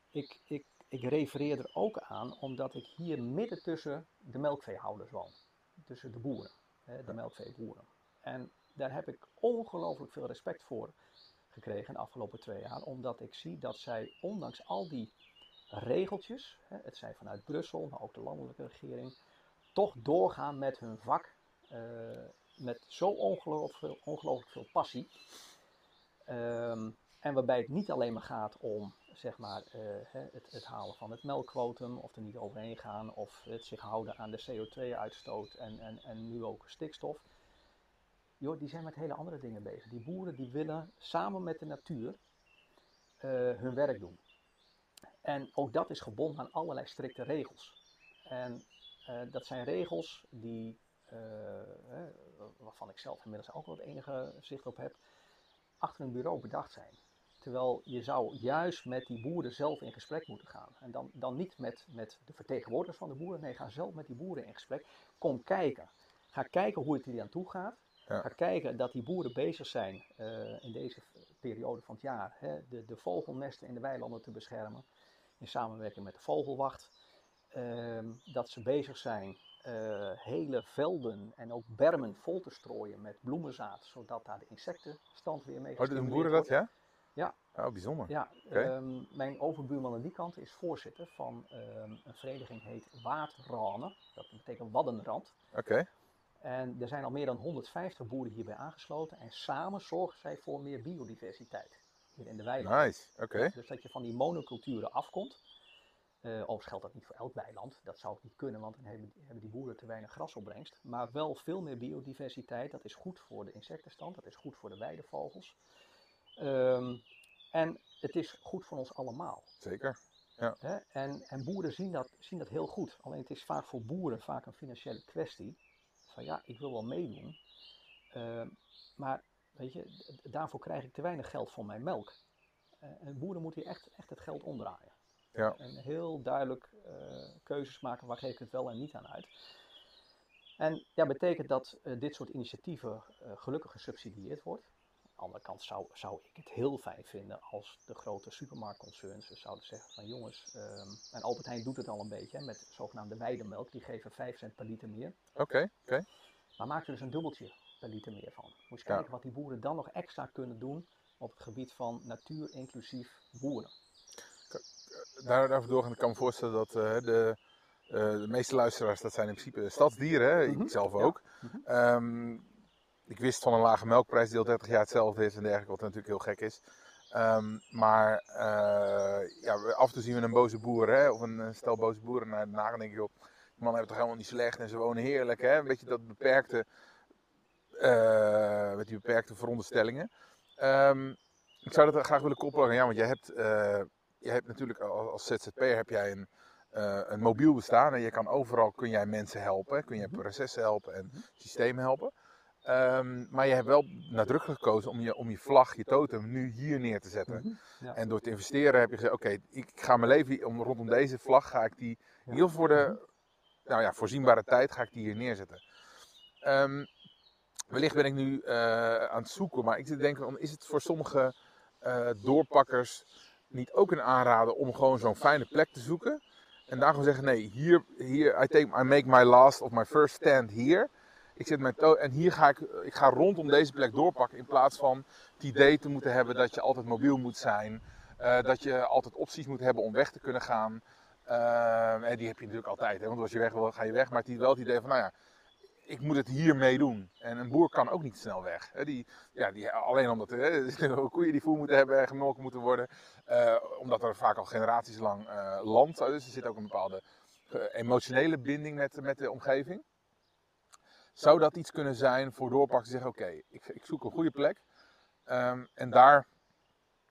ik, ik, ik refereer er ook aan omdat ik hier midden tussen de melkveehouders woon. Tussen de boeren, de melkveeboeren. En daar heb ik ongelooflijk veel respect voor gekregen de afgelopen twee jaar. Omdat ik zie dat zij, ondanks al die regeltjes, het zijn vanuit Brussel, maar ook de landelijke regering, toch doorgaan met hun vak. eh, met zo ongelooflijk veel, ongelooflijk veel passie. Ehm, en waarbij het niet alleen maar gaat om zeg maar, eh, het, het halen van het melkquotum, of er niet overheen gaan, of het zich houden aan de CO2-uitstoot en, en, en nu ook stikstof. Die zijn met hele andere dingen bezig. Die boeren die willen samen met de natuur eh, hun werk doen. En ook dat is gebonden aan allerlei strikte regels. En eh, dat zijn regels die, eh, waarvan ik zelf inmiddels ook wel het enige zicht op heb, achter een bureau bedacht zijn. Terwijl je zou juist met die boeren zelf in gesprek moeten gaan. En dan, dan niet met, met de vertegenwoordigers van de boeren. Nee, ga zelf met die boeren in gesprek. Kom kijken. Ga kijken hoe het er aan toe gaat. Ja. Ga kijken dat die boeren bezig zijn eh, in deze periode van het jaar. Hè, de, de vogelnesten in de weilanden te beschermen. In samenwerking met de vogelwacht. Ehm, dat ze bezig zijn eh, hele velden en ook bermen vol te strooien met bloemenzaad. Zodat daar de insectenstand weer mee Oh, doen boeren dat, ja? Ja. Oh, bijzonder. Ja, ehm, mijn overbuurman aan die kant is voorzitter van ehm, een vereniging heet Waadranen. Dat betekent Waddenrand. Oké. En er zijn al meer dan 150 boeren hierbij aangesloten. En samen zorgen zij voor meer biodiversiteit hier in de weilanden. Nice. Oké. Dus dat je van die monoculturen afkomt. Overigens geldt dat niet voor elk weiland. Dat zou ook niet kunnen, want dan hebben, hebben die boeren te weinig grasopbrengst. Maar wel veel meer biodiversiteit. Dat is goed voor de insectenstand. Dat is goed voor de weidevogels. Ehm, en het is goed voor ons allemaal. Zeker. Hè? En, en boeren zien dat, zien dat heel goed. Alleen het is vaak voor boeren vaak een financiële kwestie. Van ja, ik wil wel meedoen. ehm, maar weet je, daarvoor krijg ik te weinig geld voor mijn melk. Eh, en boeren moeten hier echt, echt het geld omdraaien. Ja. En heel duidelijk eh, keuzes maken waar geef ik het wel en niet aan uit. En ja, betekent dat eh, dit soort initiatieven eh, gelukkig gesubsidieerd wordt. Aan de andere kant zou, zou ik het heel fijn vinden als de grote supermarktconcerns dus zouden zeggen van jongens, ehm, en Albert Heijn doet het al een beetje hè, met zogenaamde weidemelk, die geven 5 cent per liter meer. Oké. Oké. Maar maak er dus een dubbeltje per liter meer van. Moet je Ja. kijken wat die boeren dan nog extra kunnen doen op het gebied van natuur inclusief boeren. Daar, daarover doorgaan, ik kan me voorstellen dat eh, de, eh, de meeste luisteraars, dat zijn in principe stadsdieren, hè? Mhm, ik zelf ja. ook. Mhm. Ehm, ik wist van een lage melkprijs die al 30 jaar hetzelfde is en dergelijke, wat natuurlijk heel gek is. Ehm, maar eh, ja, af en toe zien we een boze boer, hè? of een, stel boze boeren naar en denk ik, joh, die mannen hebben het toch helemaal niet slecht en ze wonen heerlijk. Hè? Een beetje dat beperkte, eh, met die beperkte veronderstellingen. Ehm, ik zou dat graag willen koppelen ja, want jij hebt, eh, je hebt natuurlijk als, als ZZP'er heb jij een, een mobiel bestaan en je kan overal kun jij mensen helpen, kun Mhm. processen helpen en systemen helpen. Ehm, maar je hebt wel nadrukkelijk gekozen om je, om je vlag, je totem, nu hier neer te zetten. Mhm, ja. En door te investeren heb je gezegd, oké, ik ga mijn leven om, rondom deze vlag, ga ik die, geval voor de nou ja, voorzienbare tijd, ga ik die hier neerzetten. Ehm, wellicht ben ik nu eh, aan het zoeken, maar ik zit te denken, is het voor sommige eh, doorpakkers niet ook een aanrader om gewoon zo'n fijne plek te zoeken? En daar gewoon zeggen, nee, hier, hier I, take, I make my last of my first stand hier. Ik zet mijn en hier ga ik, ik ga rondom deze plek doorpakken in plaats van het idee te moeten hebben dat je altijd mobiel moet zijn. eh, dat je altijd opties moet hebben om weg te kunnen gaan. Eh, die heb je natuurlijk altijd, hè, want als je weg wil, ga je weg. Maar het wel het idee van, nou ja, ik moet het hiermee doen. En een boer kan ook niet snel weg. Hè. Die, ja, die, alleen omdat er koeien die voer moeten hebben en gemolken moeten worden. eh, omdat er vaak al generaties lang land. Dus er zit ook een bepaalde emotionele binding met, met de omgeving. Zou dat iets kunnen zijn voor doorpakken zeggen, oké, ik, ik zoek een goede plek. ehm, en daar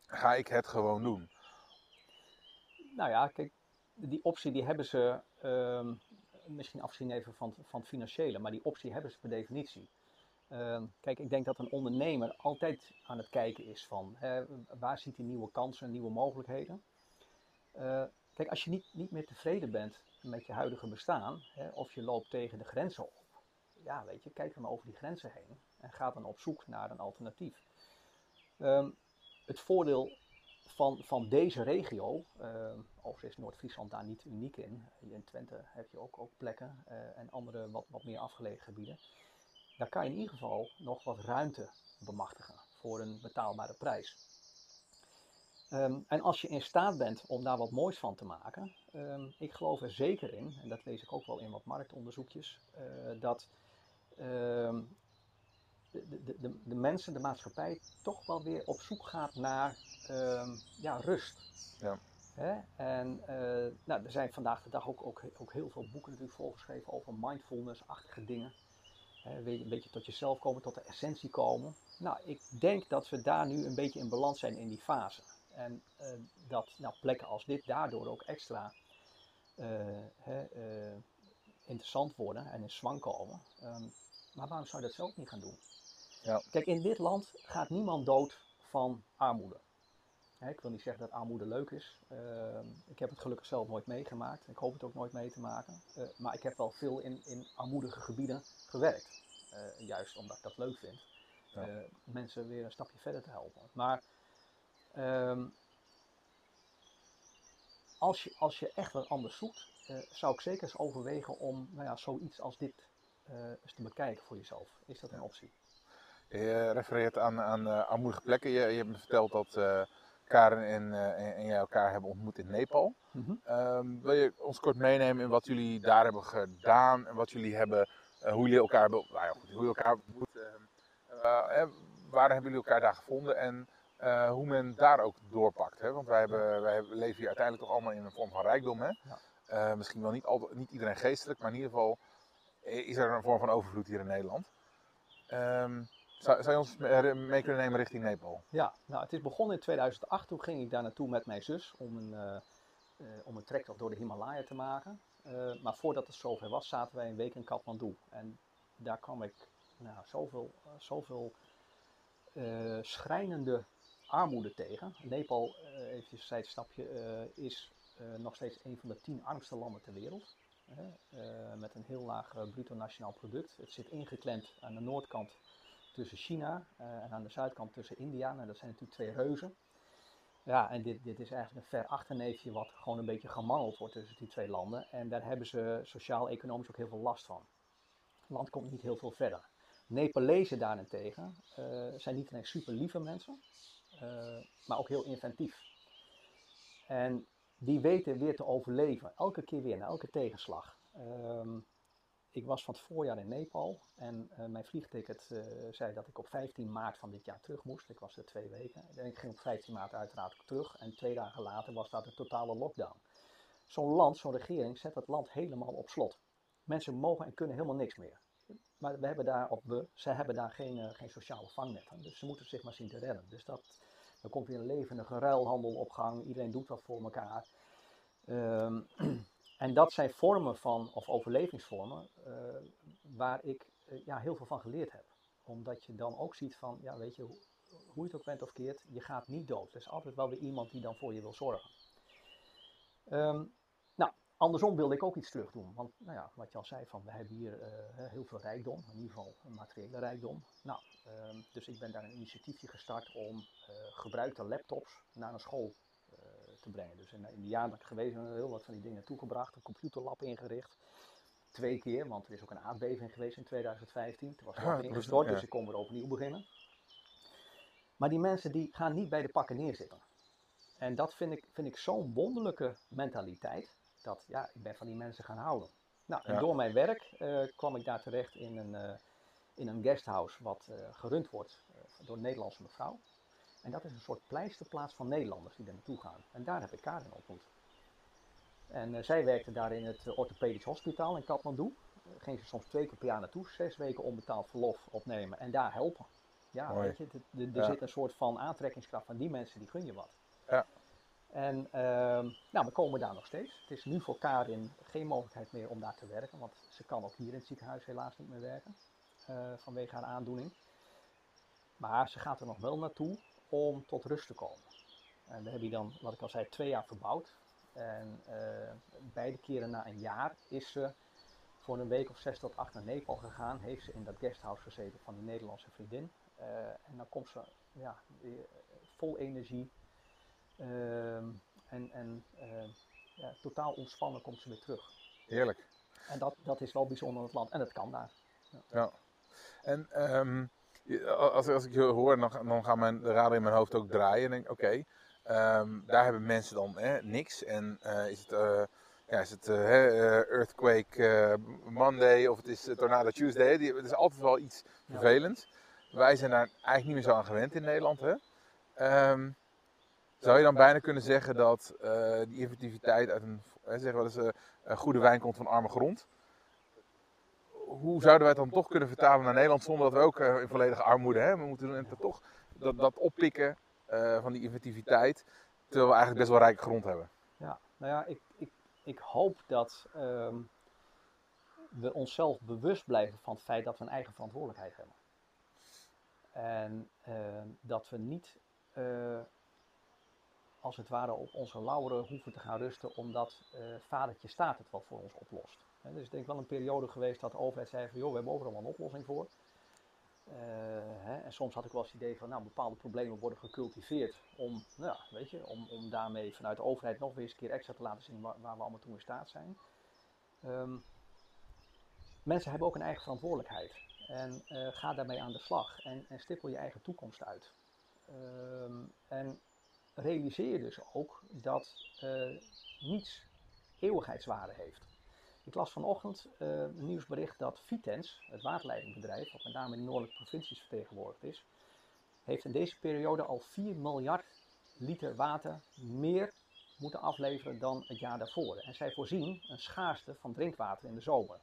ga ik het gewoon doen. Nou ja, kijk, die optie die hebben ze, ehm, misschien afzien even van, van het financiële, maar die optie hebben ze per definitie. Ehm, kijk, ik denk dat een ondernemer altijd aan het kijken is van hè, waar ziet hij nieuwe kansen en nieuwe mogelijkheden. Eh, kijk, als je niet, niet meer tevreden bent met je huidige bestaan, hè, of je loopt tegen de grenzen op, ja, weet je, kijk dan over die grenzen heen en ga dan op zoek naar een alternatief. Ehm, het voordeel van, van deze regio, uh, overigens is Noord-Friesland daar niet uniek in. In Twente heb je ook, ook plekken uh, en andere wat, wat meer afgelegen gebieden. Daar kan je in ieder geval nog wat ruimte bemachtigen voor een betaalbare prijs. Um, en als je in staat bent om daar wat moois van te maken, um, ik geloof er zeker in, en dat lees ik ook wel in wat marktonderzoekjes, uh, dat um, de, de, de, de, mensen, de maatschappij, toch wel weer op zoek gaat naar ja, rust. Ja. Hè? En uh, nou, er zijn vandaag de dag ook, ook, ook heel veel boeken natuurlijk volgeschreven over mindfulness-achtige dingen. Hè, een beetje tot jezelf komen, tot de essentie komen. Nou, ik denk dat we daar nu een beetje in balans zijn in die fase. En uh, dat nou, plekken als dit daardoor ook extra uh, hè, uh, interessant worden en in zwang komen. Um, maar waarom zou je dat zelf niet gaan doen? Ja. Kijk, in dit land gaat niemand dood van armoede. Ik wil niet zeggen dat armoede leuk is. Ehm, ik heb het gelukkig zelf nooit meegemaakt. Ik hoop het ook nooit mee te maken. maar ik heb wel veel in, in armoedige gebieden gewerkt. juist omdat ik dat leuk vind. Ja. mensen weer een stapje verder te helpen. Maar Um, als, je, als je echt wat anders zoekt, uh, zou ik zeker eens overwegen om nou ja, zoiets als dit uh, eens te bekijken voor jezelf. Is dat een optie? Je refereert aan, aan uh, armoedige plekken. Je, je hebt me verteld dat Karen en, en, jij elkaar hebben ontmoet in Nepal. Mm -hmm. um, wil je ons kort meenemen in wat jullie daar hebben gedaan en wat jullie hebben, hoe jullie elkaar hebben, nou ja, goed, hoe jullie elkaar ontmoet, waar hebben jullie elkaar daar gevonden en uh, hoe men daar ook doorpakt. Hè? Want wij, hebben, wij leven hier uiteindelijk toch allemaal in een vorm van rijkdom. Hè? Ja. Uh, misschien wel niet, niet iedereen geestelijk, maar in ieder geval is er een vorm van overvloed hier in Nederland. Um, zou, zou, je ons mee kunnen nemen richting Nepal? Ja, nou, het is begonnen in 2008. Toen ging ik daar naartoe met mijn zus om een, uh, een trektocht door de Himalaya te maken. maar voordat het zover was, zaten wij een week in Kathmandu. En daar kwam ik nou, zoveel, zoveel schrijnende armoede tegen. Nepal, even een zijstapje, uh, is nog steeds een van de tien armste landen ter wereld. met een heel laag bruto nationaal product. Het zit ingeklemd aan de noordkant tussen China en aan de zuidkant tussen India. Nou, dat zijn natuurlijk twee reuzen. Ja, en dit, dit is eigenlijk een ver achterneefje wat gewoon een beetje gemangeld wordt tussen die twee landen. En daar hebben ze sociaal-economisch ook heel veel last van. Het land komt niet heel veel verder. Nepalezen daarentegen zijn niet alleen super lieve mensen, maar ook heel inventief. En die weten weer te overleven, elke keer weer, na elke tegenslag. Uh, ik was van het voorjaar in Nepal en uh, mijn vliegticket uh, zei dat ik op 15 maart van dit jaar terug moest. Ik was er twee weken en ik ging op 15 maart uiteraard terug. En twee dagen later was dat een totale lockdown. Zo'n land, zo'n regering zet het land helemaal op slot. Mensen mogen en kunnen helemaal niks meer. Maar we hebben daar, of we, ze hebben daar geen, uh, geen sociale vangnetten. Dus ze moeten zich maar zien te redden. Dus dat, dan komt weer een levendige ruilhandel op gang. Iedereen doet wat voor elkaar. Um, en dat zijn vormen van, of overlevingsvormen, uh, waar ik uh, ja, heel veel van geleerd heb. Omdat je dan ook ziet van, ja weet je, hoe, hoe je het ook bent of keert, je gaat niet dood. Er is altijd wel weer iemand die dan voor je wil zorgen. Um, andersom wilde ik ook iets terug doen. Want nou ja, wat je al zei, van, we hebben hier uh, heel veel rijkdom, in ieder geval materiële rijkdom. Nou, um, dus ik ben daar een initiatiefje gestart om uh, gebruikte laptops naar een school uh, te brengen. Dus in, in de jaren dat ik geweest ben, heel wat van die dingen toegebracht, een computerlab ingericht. Twee keer, want er is ook een aardbeving geweest in 2015. Toen was het ah, ingestort, ja. dus ik kon weer opnieuw beginnen. Maar die mensen die gaan niet bij de pakken neerzitten. En dat vind ik, vind ik zo'n wonderlijke mentaliteit dat ja, ik ben van die mensen gaan houden. Nou, en ja. door mijn werk uh, kwam ik daar terecht in een, uh, in een guesthouse wat uh, gerund wordt door een Nederlandse mevrouw. En dat is een soort pleisterplaats van Nederlanders die daar naartoe gaan. En daar heb ik Karin ontmoet. En zij werkte daar in het orthopedisch hospitaal in Kathmandu. ging ze soms twee keer per jaar naartoe, zes weken onbetaald verlof opnemen en daar helpen. Ja, weet je, er ja. zit een soort van aantrekkingskracht van die mensen, die gun je wat. Ja. En uh, nou, we komen daar nog steeds. Het is nu voor Karin geen mogelijkheid meer om daar te werken, want ze kan ook hier in het ziekenhuis helaas niet meer werken uh, vanwege haar aandoening. Maar ze gaat er nog wel naartoe om tot rust te komen. En we hebben hier dan, wat ik al zei, twee jaar verbouwd. En uh, beide keren na een jaar is ze voor een week of zes tot acht naar Nepal gegaan. Heeft ze in dat guesthouse gezeten van die Nederlandse vriendin. Uh, en dan komt ze ja, vol energie Ehm, en en eh, ja, totaal ontspannen komt ze weer terug. Heerlijk. En dat, dat is wel bijzonder in het land. En dat kan daar. Ja. En ehm, als, als ik je hoor, dan, dan gaan mijn, de raden in mijn hoofd ook draaien. En denk ik, oké, ehm, daar hebben mensen dan hè, niks. En eh, is het, eh, ja, is het eh, Earthquake Monday of het is Tornado Tuesday? Die, het is altijd wel iets Ja. vervelends. Wij zijn daar eigenlijk niet meer zo aan gewend in Nederland. Hè? Ehm, zou je dan bijna kunnen zeggen dat eh, die inventiviteit uit een, zeggen we wel eens, eh, een goede wijn komt van arme grond? hoe zouden wij het dan toch kunnen vertalen naar Nederland zonder dat we ook eh, in volledige armoede hebben? We moeten toch dat, dat oppikken van die inventiviteit, terwijl we eigenlijk best wel rijke grond hebben. Ja, nou ja, ik, ik, ik hoop dat ehm, we onszelf bewust blijven van het feit dat we een eigen verantwoordelijkheid hebben. En ehm, dat we niet als het ware op onze lauweren hoeven te gaan rusten, omdat eh vadertje staat het wel voor ons oplost. Hè, dus ik denk wel een periode geweest dat de overheid zei van joh, we hebben overal een oplossing voor. Eh, en soms had ik wel eens het idee van, nou, bepaalde problemen worden gecultiveerd om, nou, weet je, om, om daarmee vanuit de overheid nog weer eens een keer extra te laten zien waar, we allemaal toe in staat zijn. Ehm, mensen hebben ook een eigen verantwoordelijkheid. En eh, ga daarmee aan de slag en, en stippel je eigen toekomst uit. Ehm, en realiseer dus ook dat eh, niets eeuwigheidswaarde heeft. Ik las vanochtend eh, een nieuwsbericht dat Vitens, het waterleidingbedrijf, wat met name in de noordelijke provincies vertegenwoordigd is, heeft in deze periode al 4 miljard liter water meer moeten afleveren dan het jaar daarvoor. En zij voorzien een schaarste van drinkwater in de zomer.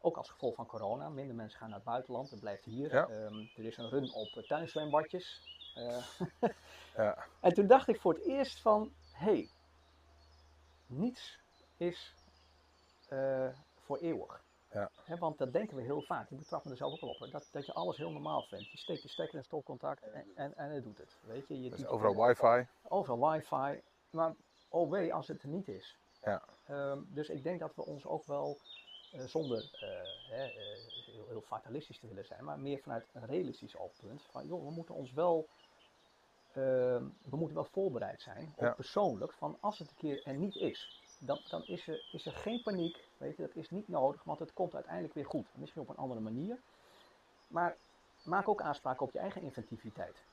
Ook als gevolg van corona. Minder mensen gaan naar het buitenland. Het blijft hier. Ja. Ehm, er is een run op eh, tuinzwembadjes. Ja. en toen dacht ik voor het eerst van, hé, hey, niets is eh, voor eeuwig. Ja. Want dat denken we heel vaak. Ik betrap me er zelf ook wel op. Dat, dat je alles heel normaal vindt. Je steekt je stekker in stopcontact en, en, en het doet het. Weet je, je diept- overal wifi. overal wifi. Maar oh wee als het er niet is. Ja. Ehm, dus ik denk dat we ons ook wel, eh, zonder eh, heel, heel fatalistisch te willen zijn, maar meer vanuit een realistisch oogpunt. Van joh, we moeten ons wel, ehm, we moeten wel voorbereid zijn. Ook Ja. persoonlijk, van als het een keer er niet is. Dan, dan is, er, is er geen paniek, weet je, dat is niet nodig, want het komt uiteindelijk weer goed. Misschien op een andere manier. Maar maak ook aanspraak op je eigen inventiviteit.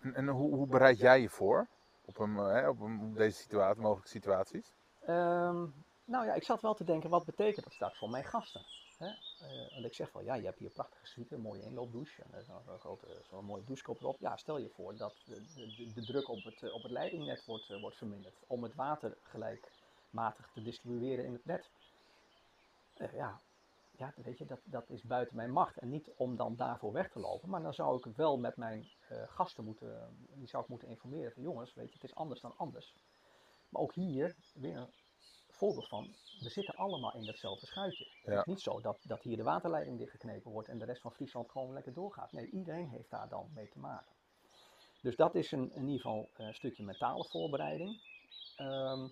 En, en hoe, hoe bereid jij je voor op, een, eh, hè, op, een, op deze situatie, mogelijke situaties? Ehm, nou ja, ik zat wel te denken, wat betekent dat straks voor mijn gasten? Hè? Eh, want ik zeg wel, ja, je hebt hier een prachtige suite, een mooie inloopdouche, en is nog zo'n grote, zo'n mooie douchekop erop. Ja, stel je voor dat de, de, de druk op het, eh, op het leidingnet wordt, eh, wordt verminderd, om het water gelijkmatig te distribueren in het net. Ja, ja, weet je, dat, dat is buiten mijn macht. En niet om dan daarvoor weg te lopen, maar dan zou ik wel met mijn gasten moeten, die zou ik moeten informeren van jongens, weet je, het is anders dan anders. Maar ook hier weer een voorbeeld van, we zitten allemaal in datzelfde schuitje. Het is niet zo dat, dat hier de waterleiding dichtgeknepen wordt en de rest van Friesland gewoon lekker doorgaat. Nee, iedereen heeft daar dan mee te maken. Dus dat is een, in ieder geval een stukje mentale voorbereiding. Ehm,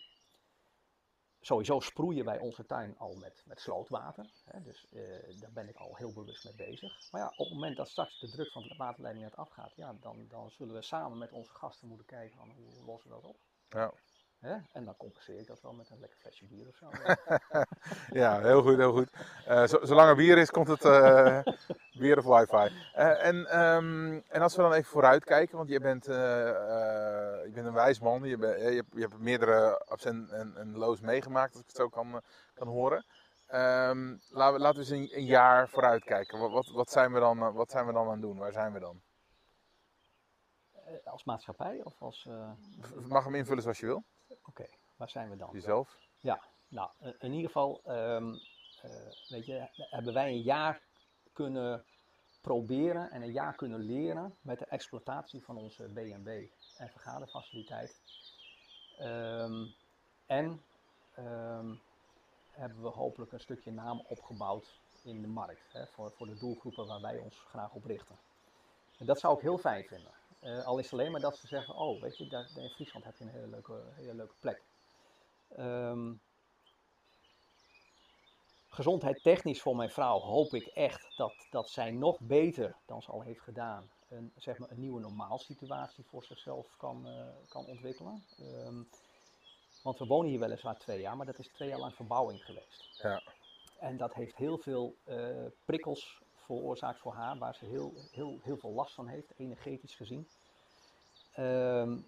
sowieso sproeien wij onze tuin al met, met slootwater. Hè, dus eh, daar ben ik al heel bewust mee bezig. Maar ja, op het moment dat straks de druk van de waterleiding net afgaat, ja, dan, dan zullen we samen met onze gasten moeten kijken van hoe lossen we dat op. Ja. Hè? En dan compenseer ik dat wel met een lekker flesje bier of zo. Ja, heel goed, heel goed. Zo- zolang er bier is, komt het eh, bier of wifi. Eh, en, ehm, en als we dan even vooruit kijken, want je bent, eh, je bent een wijs man. Je, je, hebt, je hebt meerdere ups en, en, en lows meegemaakt, als ik het zo kan, kan horen. Ehm, laten, we, laten we eens een, een jaar vooruit kijken. Wat, wat, wat, zijn we dan, wat zijn we dan aan het doen? Waar zijn we dan? Als maatschappij of als... Mag hem invullen zoals je wil. Oké, waar zijn we dan? Jezelf. Nou, eh, in ieder geval, ehm, eh, weet je, hebben wij een jaar kunnen proberen en een jaar kunnen leren met de exploitatie van onze B&B en vergaderfaciliteit. Ehm, en ehm, hebben we hopelijk een stukje naam opgebouwd in de markt hè, voor, voor de doelgroepen waar wij ons graag op richten. En dat zou ik heel fijn vinden. Eh, al is het alleen maar dat ze zeggen, oh weet je, daar, in Friesland heb je een hele leuke, hele leuke plek. Ehm gezondheidstechnisch voor mijn vrouw hoop ik echt dat, dat zij nog beter dan ze al heeft gedaan een, zeg maar een nieuwe normaal situatie voor zichzelf kan, eh, kan ontwikkelen. Ehm, want we wonen hier weliswaar twee jaar, maar dat is twee jaar lang verbouwing geweest. Ja. En dat heeft heel veel eh, prikkels veroorzaakt voor haar, waar ze heel, heel, heel veel last van heeft, energetisch gezien. Ehm,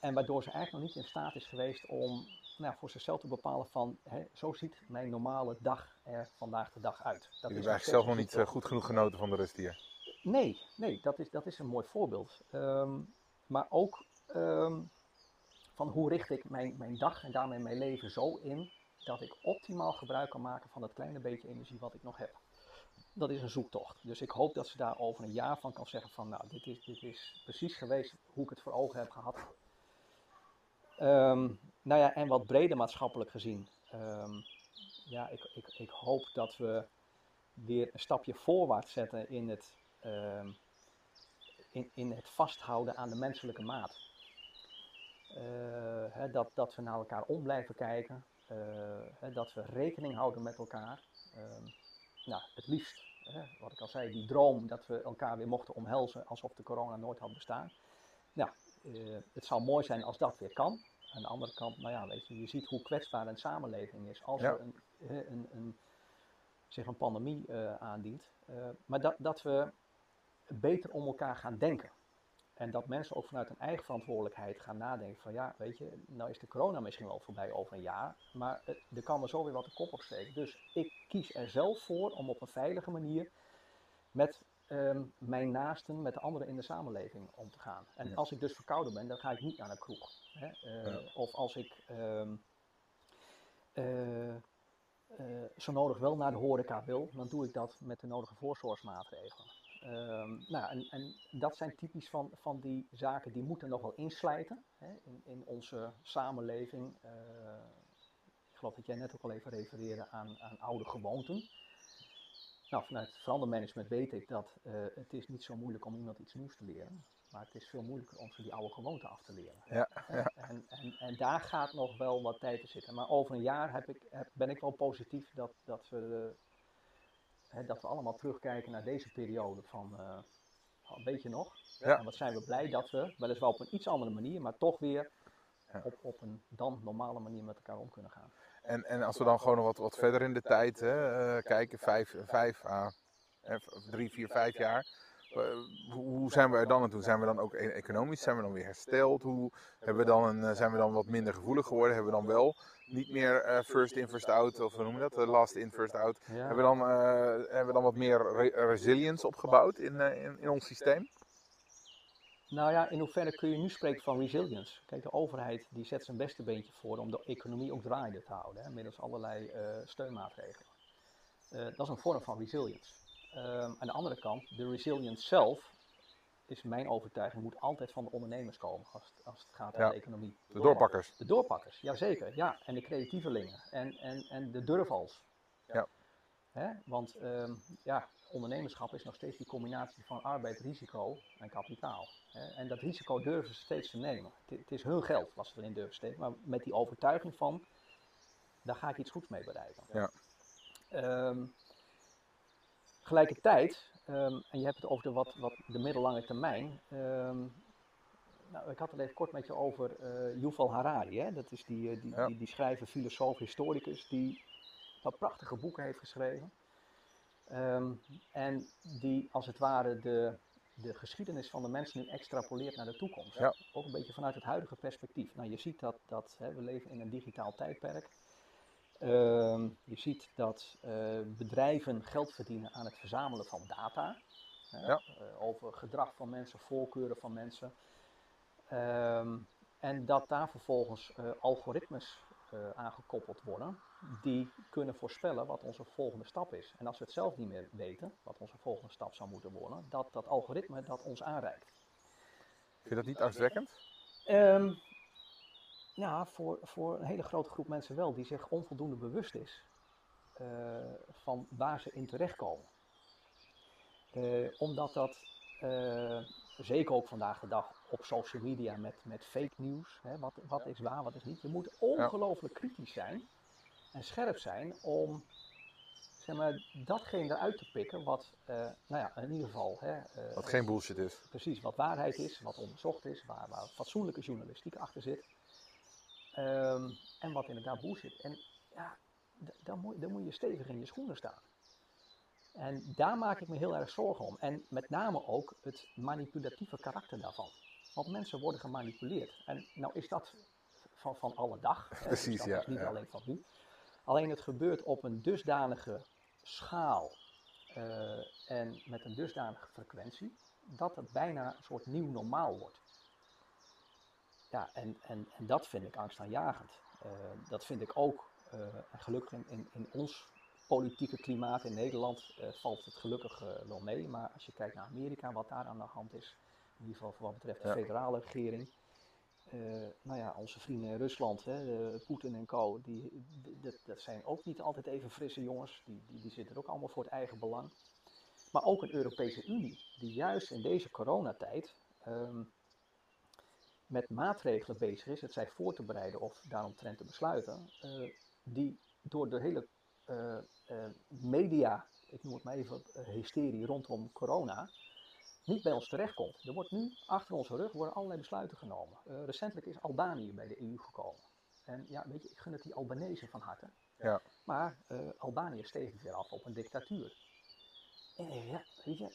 en waardoor ze eigenlijk nog niet in staat is geweest om nou, voor zichzelf te bepalen van, hè, zo ziet mijn normale dag er vandaag de dag uit. Dat Je hebt eigenlijk zelf nog niet eh, goed genoeg genoten van de rust hier. Nee, nee, dat is, dat is een mooi voorbeeld. Ehm, maar ook ehm, van hoe richt ik mijn, mijn dag en daarmee mijn leven zo in dat ik optimaal gebruik kan maken van het kleine beetje energie wat ik nog heb. Dat is een zoektocht. Dus ik hoop dat ze daar over een jaar van kan zeggen van nou, dit is, dit is precies geweest hoe ik het voor ogen heb gehad. Ehm, nou ja, en wat breder maatschappelijk gezien. ehm, ja, ik, ik, ik hoop dat we weer een stapje voorwaarts zetten in het, ehm, in, in het vasthouden aan de menselijke maat. Eh, dat, dat we naar elkaar om blijven kijken, eh, dat we rekening houden met elkaar. Nou, het liefst, hè, wat ik al zei, die droom dat we elkaar weer mochten omhelzen alsof de corona nooit had bestaan. Nou, eh, het zou mooi zijn als dat weer kan. Aan de andere kant, nou ja, weet je, je ziet hoe kwetsbaar een samenleving is als Ja. er een, een, zich een pandemie eh, aandient. Eh, maar dat, dat we beter om elkaar gaan denken. En dat mensen ook vanuit hun eigen verantwoordelijkheid gaan nadenken van ja, weet je, nou is de corona misschien wel voorbij over een jaar, maar eh, er kan er zo weer wat de kop op steken. Dus ik kies er zelf voor om op een veilige manier met ehm, mijn naasten, met de anderen in de samenleving om te gaan. En Ja. als ik dus verkouden ben, dan ga ik niet naar een kroeg. Hè? Eh, Ja. Of als ik ehm, eh, eh, zo nodig wel naar de horeca wil, dan doe ik dat met de nodige voorzorgsmaatregelen. Ehm, nou, en, en dat zijn typisch van, van die zaken die moeten nog wel inslijten hè, in, in onze samenleving. Eh, ik geloof dat jij net ook al even refereerde aan, aan oude gewoonten. Nou, vanuit verandermanagement weet ik dat eh, het is niet zo moeilijk om iemand iets nieuws te leren. Maar het is veel moeilijker om ze die oude gewoonten af te leren. Ja, Hè? En, en, en daar gaat nog wel wat tijd in zitten. Maar over een jaar heb ik, heb, ben ik wel positief dat, dat, we, hè, dat we allemaal terugkijken naar deze periode van, eh, van weet je nog? Ja. En wat zijn we blij dat we, weliswaar op een iets andere manier, maar toch weer Ja. op, op een dan normale manier met elkaar om kunnen gaan. En, en als we dan gewoon nog wat, wat verder in de tijd hè, eh, kijken, vijf, vijf eh, drie, vier, vijf jaar. Eh, hoe, zijn we er dan aan toe? Zijn we dan ook e- economisch? Zijn we dan weer hersteld? Hoe, hebben we dan een, eh, zijn we dan wat minder gevoelig geworden? Hebben we dan wel niet meer eh, first in, first out, of hoe noemen we dat? Last in, first out. Ja. Hebben we dan, hebben we dan wat meer re- resilience opgebouwd in, in, in ons systeem? Nou ja, in hoeverre kun je nu spreken van resilience? Kijk, de overheid die zet zijn beste beentje voor om de economie ook draaiende te houden, hè, middels allerlei steunmaatregelen. Dat is een vorm van resilience. Ehm, aan de andere kant, de resilience zelf, is mijn overtuiging, moet altijd van de ondernemers komen als het, als het gaat om Ja, de economie. De doorpakkers. De doorpakkers, jazeker. Ja, en de creatievelingen. En, en, en de durvals. Ja. Hè? Want ehm, ja, ondernemerschap is nog steeds die combinatie van arbeid, risico en kapitaal. Hè? En dat risico durven ze steeds te nemen. Het, het is hun geld wat ze erin durven steken, maar met die overtuiging van, daar ga ik iets goeds mee bereiken. Ja. Ehm, tegelijkertijd, ehm, en je hebt het over de, wat, wat de middellange termijn. ehm, nou, ik had het even kort met je over eh Yuval Harari. Hè? Dat is die, eh, die, Ja. die, die schrijver, filosoof, historicus, die wat prachtige boeken heeft geschreven. Ehm, en die als het ware de, de geschiedenis van de mens nu extrapoleert naar de toekomst. Ja. Ook een beetje vanuit het huidige perspectief. Nou, je ziet dat, dat hè, we leven in een digitaal tijdperk. Ehm, je ziet dat eh, bedrijven geld verdienen aan het verzamelen van data. Ja. eh, over gedrag van mensen, voorkeuren van mensen. Ehm, en dat daar vervolgens eh, algoritmes aangekoppeld worden die kunnen voorspellen wat onze volgende stap is. En als we het zelf niet meer weten, wat onze volgende stap zou moeten worden, dat dat algoritme dat ons aanreikt. Vind je dat niet angstwekkend? Ehm, ja, voor, voor een hele grote groep mensen wel, die zich onvoldoende bewust is eh, van waar ze in terechtkomen. Eh, omdat dat, eh, zeker ook vandaag de dag op social media met, met fake nieuws, hè, wat, wat is waar, wat is niet. Je moet ongelooflijk kritisch zijn en scherp zijn om zeg maar, datgene eruit te pikken wat, nou ja, in ieder geval... Hè, Wat geen bullshit is. Precies, wat waarheid is, wat onderzocht is, waar, waar fatsoenlijke journalistiek achter zit. Ehm, en wat inderdaad bullshit. En ja, dan moet, dan moet je stevig in je schoenen staan. En daar maak ik me heel erg zorgen om. En met name ook het manipulatieve karakter daarvan. Want mensen worden gemanipuleerd. En nou is dat van, van alle dag. dus Precies, dat ja, is niet ja. alleen van nu. Alleen het gebeurt op een dusdanige schaal eh, en met een dusdanige frequentie dat het bijna een soort nieuw normaal wordt. Ja, en, en, en dat vind ik angstaanjagend. Eh, dat vind ik ook, en gelukkig in, in, in ons politieke klimaat in Nederland eh, valt het gelukkig wel mee. Maar als je kijkt naar Amerika, wat daar aan de hand is, in ieder geval voor wat betreft de Ja. federale regering. nou ja, onze vrienden in Rusland, hè, Poetin en co, die, die- dat, dat zijn ook niet altijd even frisse jongens. Die, die, die zitten er ook allemaal voor het eigen belang. Maar ook een Europese Unie, die juist in deze coronatijd ehm, met maatregelen bezig is, het zij voor te bereiden of daaromtrent te besluiten, eh, die door de hele eh, eh, media, ik noem het maar even, hysterie rondom corona, niet bij ons terechtkomt. Er wordt nu achter onze rug worden allerlei besluiten genomen. Recentelijk is Albanië bij de EU gekomen. En ja, weet je, ik gun het die Albanese van harte. Ja. Maar Albanië steeg weer af op een dictatuur. Eh, ja, weet je,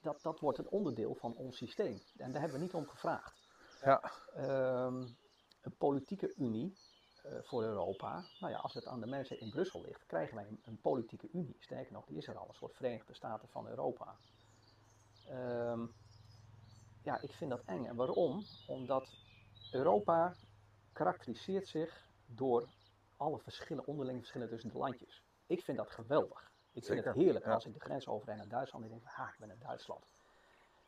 dat, dat wordt een onderdeel van ons systeem. En daar hebben we niet om gevraagd. Ja. Ehm, een politieke unie eh, voor Europa. Nou ja, als het aan de mensen in Brussel ligt, krijgen wij een, een politieke unie. Sterker nog, die is er al, een soort Verenigde Staten van Europa. Ehm, ja, ik vind dat eng. En waarom? Omdat Europa karakteriseert zich door alle verschillen, onderlinge verschillen tussen de landjes. Ik vind dat geweldig. Ik vind het heerlijk ja. als ik de grens overrijd naar Duitsland en ik denk, ha, ik ben in Duitsland.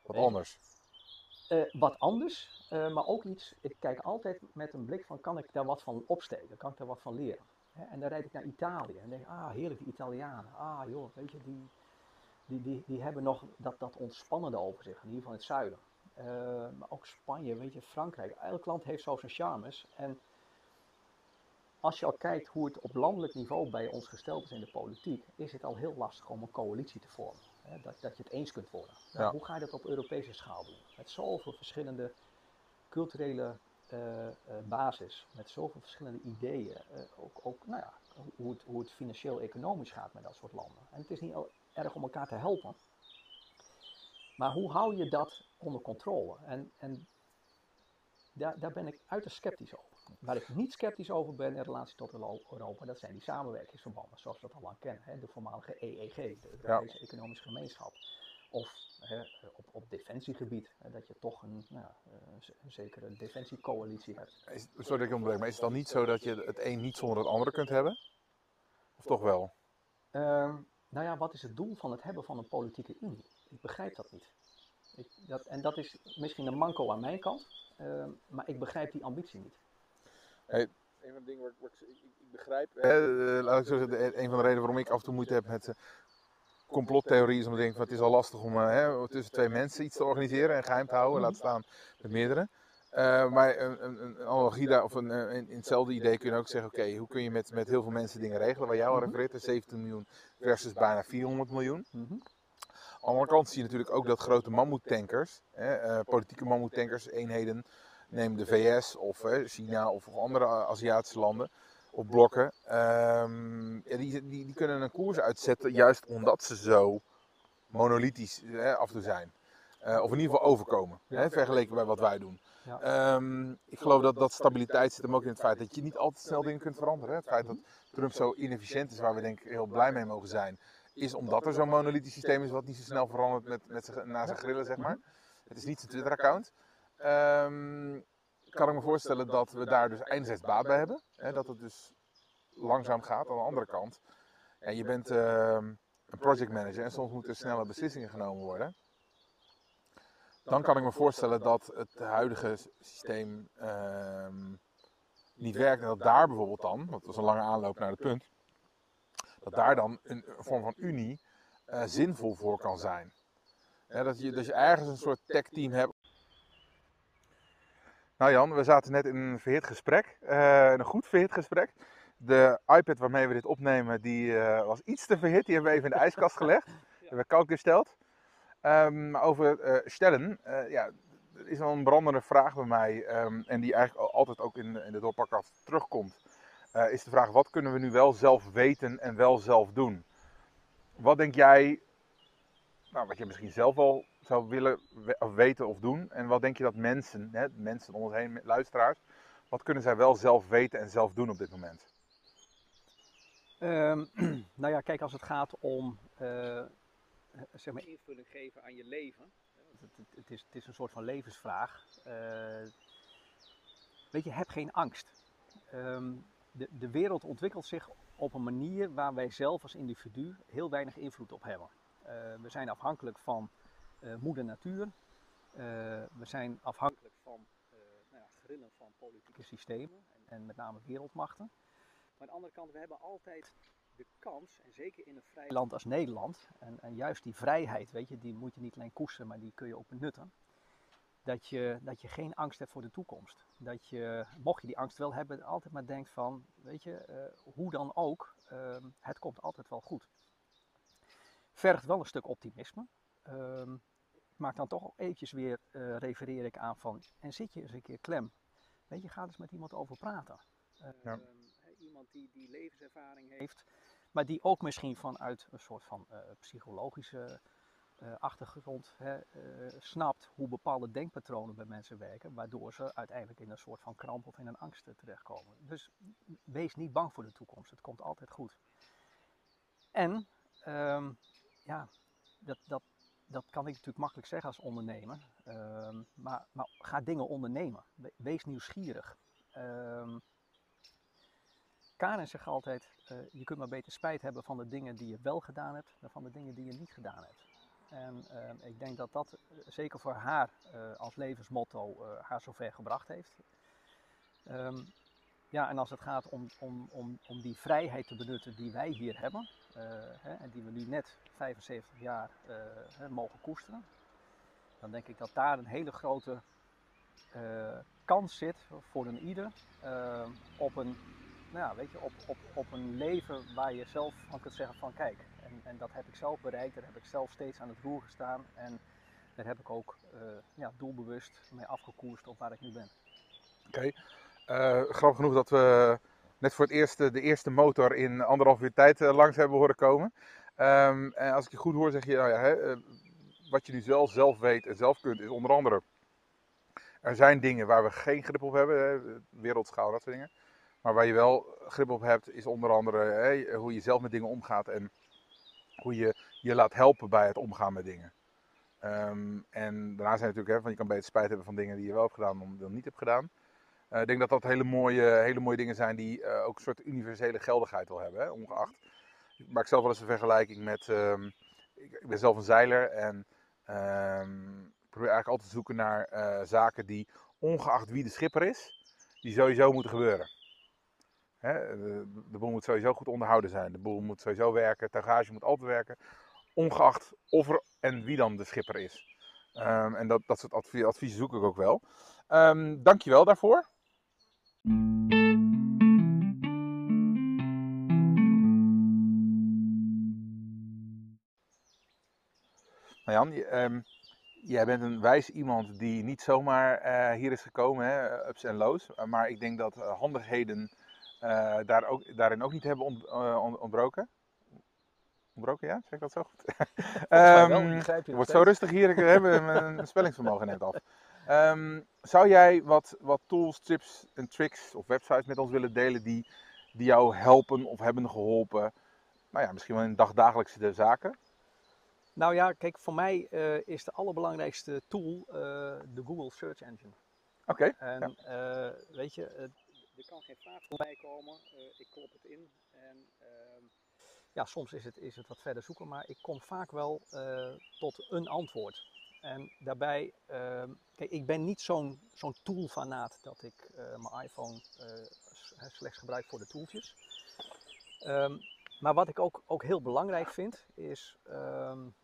Wat Weet anders. Eh, wat anders, eh, maar ook iets, ik kijk altijd met een blik van, kan ik daar wat van opsteken? Kan ik daar wat van leren? Hè, en dan rijd ik naar Italië en denk, ah heerlijk, die Italianen. Ah joh, weet je, die, die, die, die hebben nog dat, dat ontspannende over zich, in ieder geval in het zuiden. Eh, maar ook Spanje, weet je, Frankrijk. Elk land heeft zo zijn charmes. En als je al kijkt hoe het op landelijk niveau bij ons gesteld is in de politiek, is het al heel lastig om een coalitie te vormen. Hè, dat, dat je het eens kunt worden. Nou, Ja. Hoe ga je dat op Europese schaal doen? Met zoveel verschillende culturele eh, basis, met zoveel verschillende ideeën. eh, ook, ook nou ja, hoe, het, hoe het financieel-economisch gaat met dat soort landen. En het is niet erg om elkaar te helpen. Maar hoe hou je dat onder controle? En, en daar, daar ben ik uiterst sceptisch over. Waar ik niet sceptisch over ben in relatie tot Euro- Europa, dat zijn die samenwerkingsverbanden, zoals we dat al lang kennen. Hè? De voormalige EEG, de Europese Economische Gemeenschap. Of hè, op, op defensiegebied, hè, dat je toch een, nou, ja, een zekere defensiecoalitie hebt. Is, sorry dat ik onderbreek, maar is het dan niet zo dat je het een niet zonder het andere kunt hebben? Of toch wel? Ehm, nou ja, wat is het doel van het hebben van een politieke unie? Ik begrijp dat niet. Ik, dat, en dat is misschien een manco aan mijn kant, ehm, maar ik begrijp die ambitie niet. Een van de dingen waar ik, ik, ik begrijp. Eh, laat ik zo zeggen, de- een van de redenen waarom ik af en toe moeite heb met eh, complottheorie is omdat ik denk van het is al lastig om eh, hè, tussen twee mensen iets te organiseren en geheim te houden, laat staan met meerdere. Eh, maar een, een, een analogie daar, of een, in, hetzelfde idee kun je ook zeggen, oké, hoe kun je met, met heel veel mensen dingen regelen? Waar jou al Mhm. refereert, is 17 miljoen versus bijna 400 miljoen. Mhm. Aan de andere kant zie je natuurlijk ook dat grote mammoetankers, hè, eh, politieke mammoetankers, eenheden, neem de VS of China of andere Aziatische landen of blokken, ehm, die, die, die kunnen een koers uitzetten juist omdat ze zo monolithisch af en toe zijn. Eh, of in ieder geval overkomen, hè, vergeleken bij wat wij doen. Ja. Ehm, ik geloof dat, dat stabiliteit zit hem ook in het feit dat je niet altijd snel dingen kunt veranderen. hè. Het feit dat Trump zo inefficiënt is, waar we denk ik heel blij mee mogen zijn, is omdat er zo'n monolithisch systeem is wat niet zo snel verandert met, met na zijn grillen, zeg maar. Het is niet zijn Twitter-account. Ehm, kan ik me voorstellen dat we daar dus enerzijds baat bij hebben. Hè, dat het dus langzaam gaat. Aan de andere kant, ja, je bent ehm, een project manager en soms moeten er snelle beslissingen genomen worden. Dan kan ik me voorstellen dat het huidige systeem ehm, niet werkt. En dat daar bijvoorbeeld dan, want dat was een lange aanloop naar het punt, dat daar dan een, een vorm van unie eh, zinvol voor kan zijn. Dat, je, dat je ergens een soort tech team hebt. Nou Jan, we zaten net in een verhit gesprek. eh, een goed verhit gesprek. De iPad waarmee we dit opnemen, die eh, was iets te verhit. Die hebben we even in de ijskast gelegd. Hebben we koud gesteld. Ehm, maar over eh, stellen, ja, er is wel een brandende vraag bij mij. ehm, en die eigenlijk al- altijd ook in, in de doorpakkast terugkomt. is de vraag, wat kunnen we nu wel zelf weten en wel zelf doen? Wat denk jij, nou, wat je misschien zelf wel zou willen weten of doen? En wat denk je dat mensen, hè, mensen om ons heen, luisteraars, wat kunnen zij wel zelf weten en zelf doen op dit moment? Ehm, nou ja, kijk, als het gaat om eh, zeg maar invulling geven aan je leven. Het, het, het is, het is een soort van levensvraag. Eh, weet je, heb geen angst. Ehm, de, de wereld ontwikkelt zich op een manier waar wij zelf als individu heel weinig invloed op hebben. Eh, we zijn afhankelijk van moeder natuur. Eh, we zijn afhankelijk van eh, nou ja, grillen van politieke systemen en, met name wereldmachten. Maar aan de andere kant, we hebben altijd de kans, en zeker in een vrij land als Nederland, en, en juist die vrijheid, weet je, die moet je niet alleen koesteren, maar die kun je ook benutten. Dat je, dat je geen angst hebt voor de toekomst. Dat je, mocht je die angst wel hebben, altijd maar denkt van, weet je, eh, hoe dan ook, ehm, het komt altijd wel goed. Vergt wel een stuk optimisme. Ehm, ik maak dan toch eventjes weer, eh, refereer ik aan van, en zit je eens een keer klem. Weet je, ga eens met iemand over praten. Ja. Ehm, iemand die, die levenservaring heeft, maar die ook misschien vanuit een soort van eh, psychologische eh, achtergrond hè, snapt hoe bepaalde denkpatronen bij mensen werken, waardoor ze uiteindelijk in een soort van kramp of in een angst terechtkomen. Dus wees niet bang voor de toekomst, het komt altijd goed. En ehm, ja, dat, dat, dat kan ik natuurlijk makkelijk zeggen als ondernemer, ehm, maar, maar ga dingen ondernemen. We- Wees nieuwsgierig. Ehm Karen zegt altijd, eh, je kunt maar beter spijt hebben van de dingen die je wel gedaan hebt, dan van de dingen die je niet gedaan hebt. En ehm, ik denk dat dat eh, zeker voor haar eh, als levensmotto haar zover gebracht heeft. Ehm, ja, en als het gaat om, om, om, om die vrijheid te benutten die wij hier hebben, eh, hè, en die we nu net 75 jaar eh, hè, mogen koesteren, dan denk ik dat daar een hele grote eh, kans zit voor een ieder op een, nou ja, weet je, op, op, op een leven waar je zelf van kunt zeggen van kijk, en, en dat heb ik zelf bereikt, daar heb ik zelf steeds aan het roer gestaan en daar heb ik ook ja, doelbewust mee afgekoerst op waar ik nu ben. Oké. Eh, grappig genoeg dat we net voor het eerst de eerste motor in anderhalf uur tijd eh, langs hebben horen komen. Ehm, en als ik je goed hoor, zeg je, nou ja, hè, eh, wat je nu zelf, zelf weet en zelf kunt, is onder andere. Er zijn dingen waar we geen grip op hebben, hè, wereldschaal, dat soort dingen. Maar waar je wel grip op hebt, is onder andere hè, hoe je zelf met dingen omgaat en hoe je je laat helpen bij het omgaan met dingen. Ehm, en daarna zijn natuurlijk, hè, van je kan beter spijt hebben van dingen die je wel hebt gedaan dan niet hebt gedaan. Eh, ik denk dat dat hele mooie, hele mooie dingen zijn die eh, ook een soort universele geldigheid wel hebben. Hè? Ongeacht. Ik maak zelf wel eens een vergelijking met. ehm, ik, ben zelf een zeiler en ehm, ik probeer eigenlijk altijd te zoeken naar eh, zaken die, ongeacht wie de schipper is, die sowieso moeten gebeuren. Hè? De, boel moet sowieso goed onderhouden zijn. De boel moet sowieso werken. Tuigage moet altijd werken. Ongeacht of er en wie dan de schipper is. Ehm, en dat, dat soort advie- adviezen zoek ik ook wel. Ehm dankjewel daarvoor. Jan, je, ehm, jij bent een wijs iemand die niet zomaar eh, hier is gekomen, hè, ups en lows. Maar ik denk dat uh, handigheden uh, daar ook, daarin ook niet hebben ont, uh, ont, ontbroken. Ontbroken, ja? Zeg ik dat zo goed? um, het wordt zo rustig hier, ik heb mijn spellingsvermogen net af. Um, zou jij wat, wat tools, tips en tricks of websites met ons willen delen die, die jou helpen of hebben geholpen? Nou ja, misschien wel in dagdagelijkse zaken. Nou ja, kijk, voor mij uh, is de allerbelangrijkste tool uh, de Google Search Engine. Oké. Okay, en ja. uh, weet je, er kan geen vraag voorbij komen. ik klop het in en ehm, ja, soms is het, is het wat verder zoeken, maar ik kom vaak wel tot een antwoord. En daarbij, uh, kijk, ik ben niet zo'n zo'n toolfanaat dat ik uh, mijn iPhone uh, slechts gebruik voor de tooltjes. Um, maar wat ik ook, ook heel belangrijk vind, is um,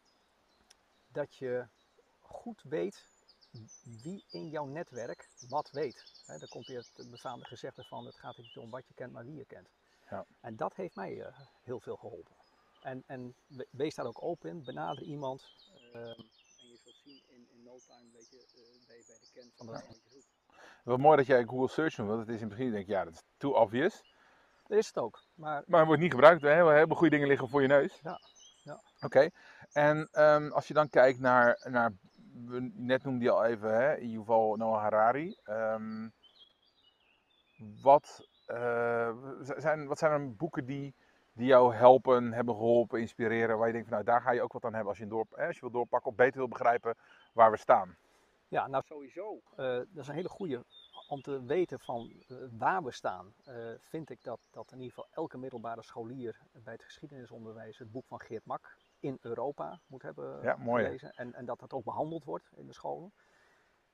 dat je goed weet wie in jouw netwerk wat weet. He, daar komt weer het befaamde gezegde van, het gaat niet om wat je kent, maar wie je kent. Ja. En dat heeft mij eh, heel veel geholpen. En, en we- wees daar ook open in, benader iemand. ehm, zult zien in, in no time, weet je, eh, ben je bij de kern van de wat je zoekt. Wat mooi dat jij Google Search doet, want het is in principe denk ik, ja, dat is too obvious. Dat is het ook. Maar Maar het wordt niet gebruikt. Heel, heel veel goede dingen liggen voor je neus. Ja, ja. Oké. En ehm, als je dan kijkt naar, naar net noemde je al even, hè, Yuval Noah Harari. Ehm, wat, eh, zijn, wat zijn er boeken die, die jou helpen, hebben geholpen, inspireren, waar je denkt van nou daar ga je ook wat aan hebben als je, een door, hè, als je wil doorpakken of beter wil begrijpen waar we staan. Ja, nou sowieso. eh, dat is een hele goede om te weten van eh, waar we staan. eh, vind ik dat, dat in ieder geval elke middelbare scholier bij het geschiedenisonderwijs het boek van Geert Mak in Europa moet hebben Ja, mooi, gelezen. En, en dat dat ook behandeld wordt in de scholen.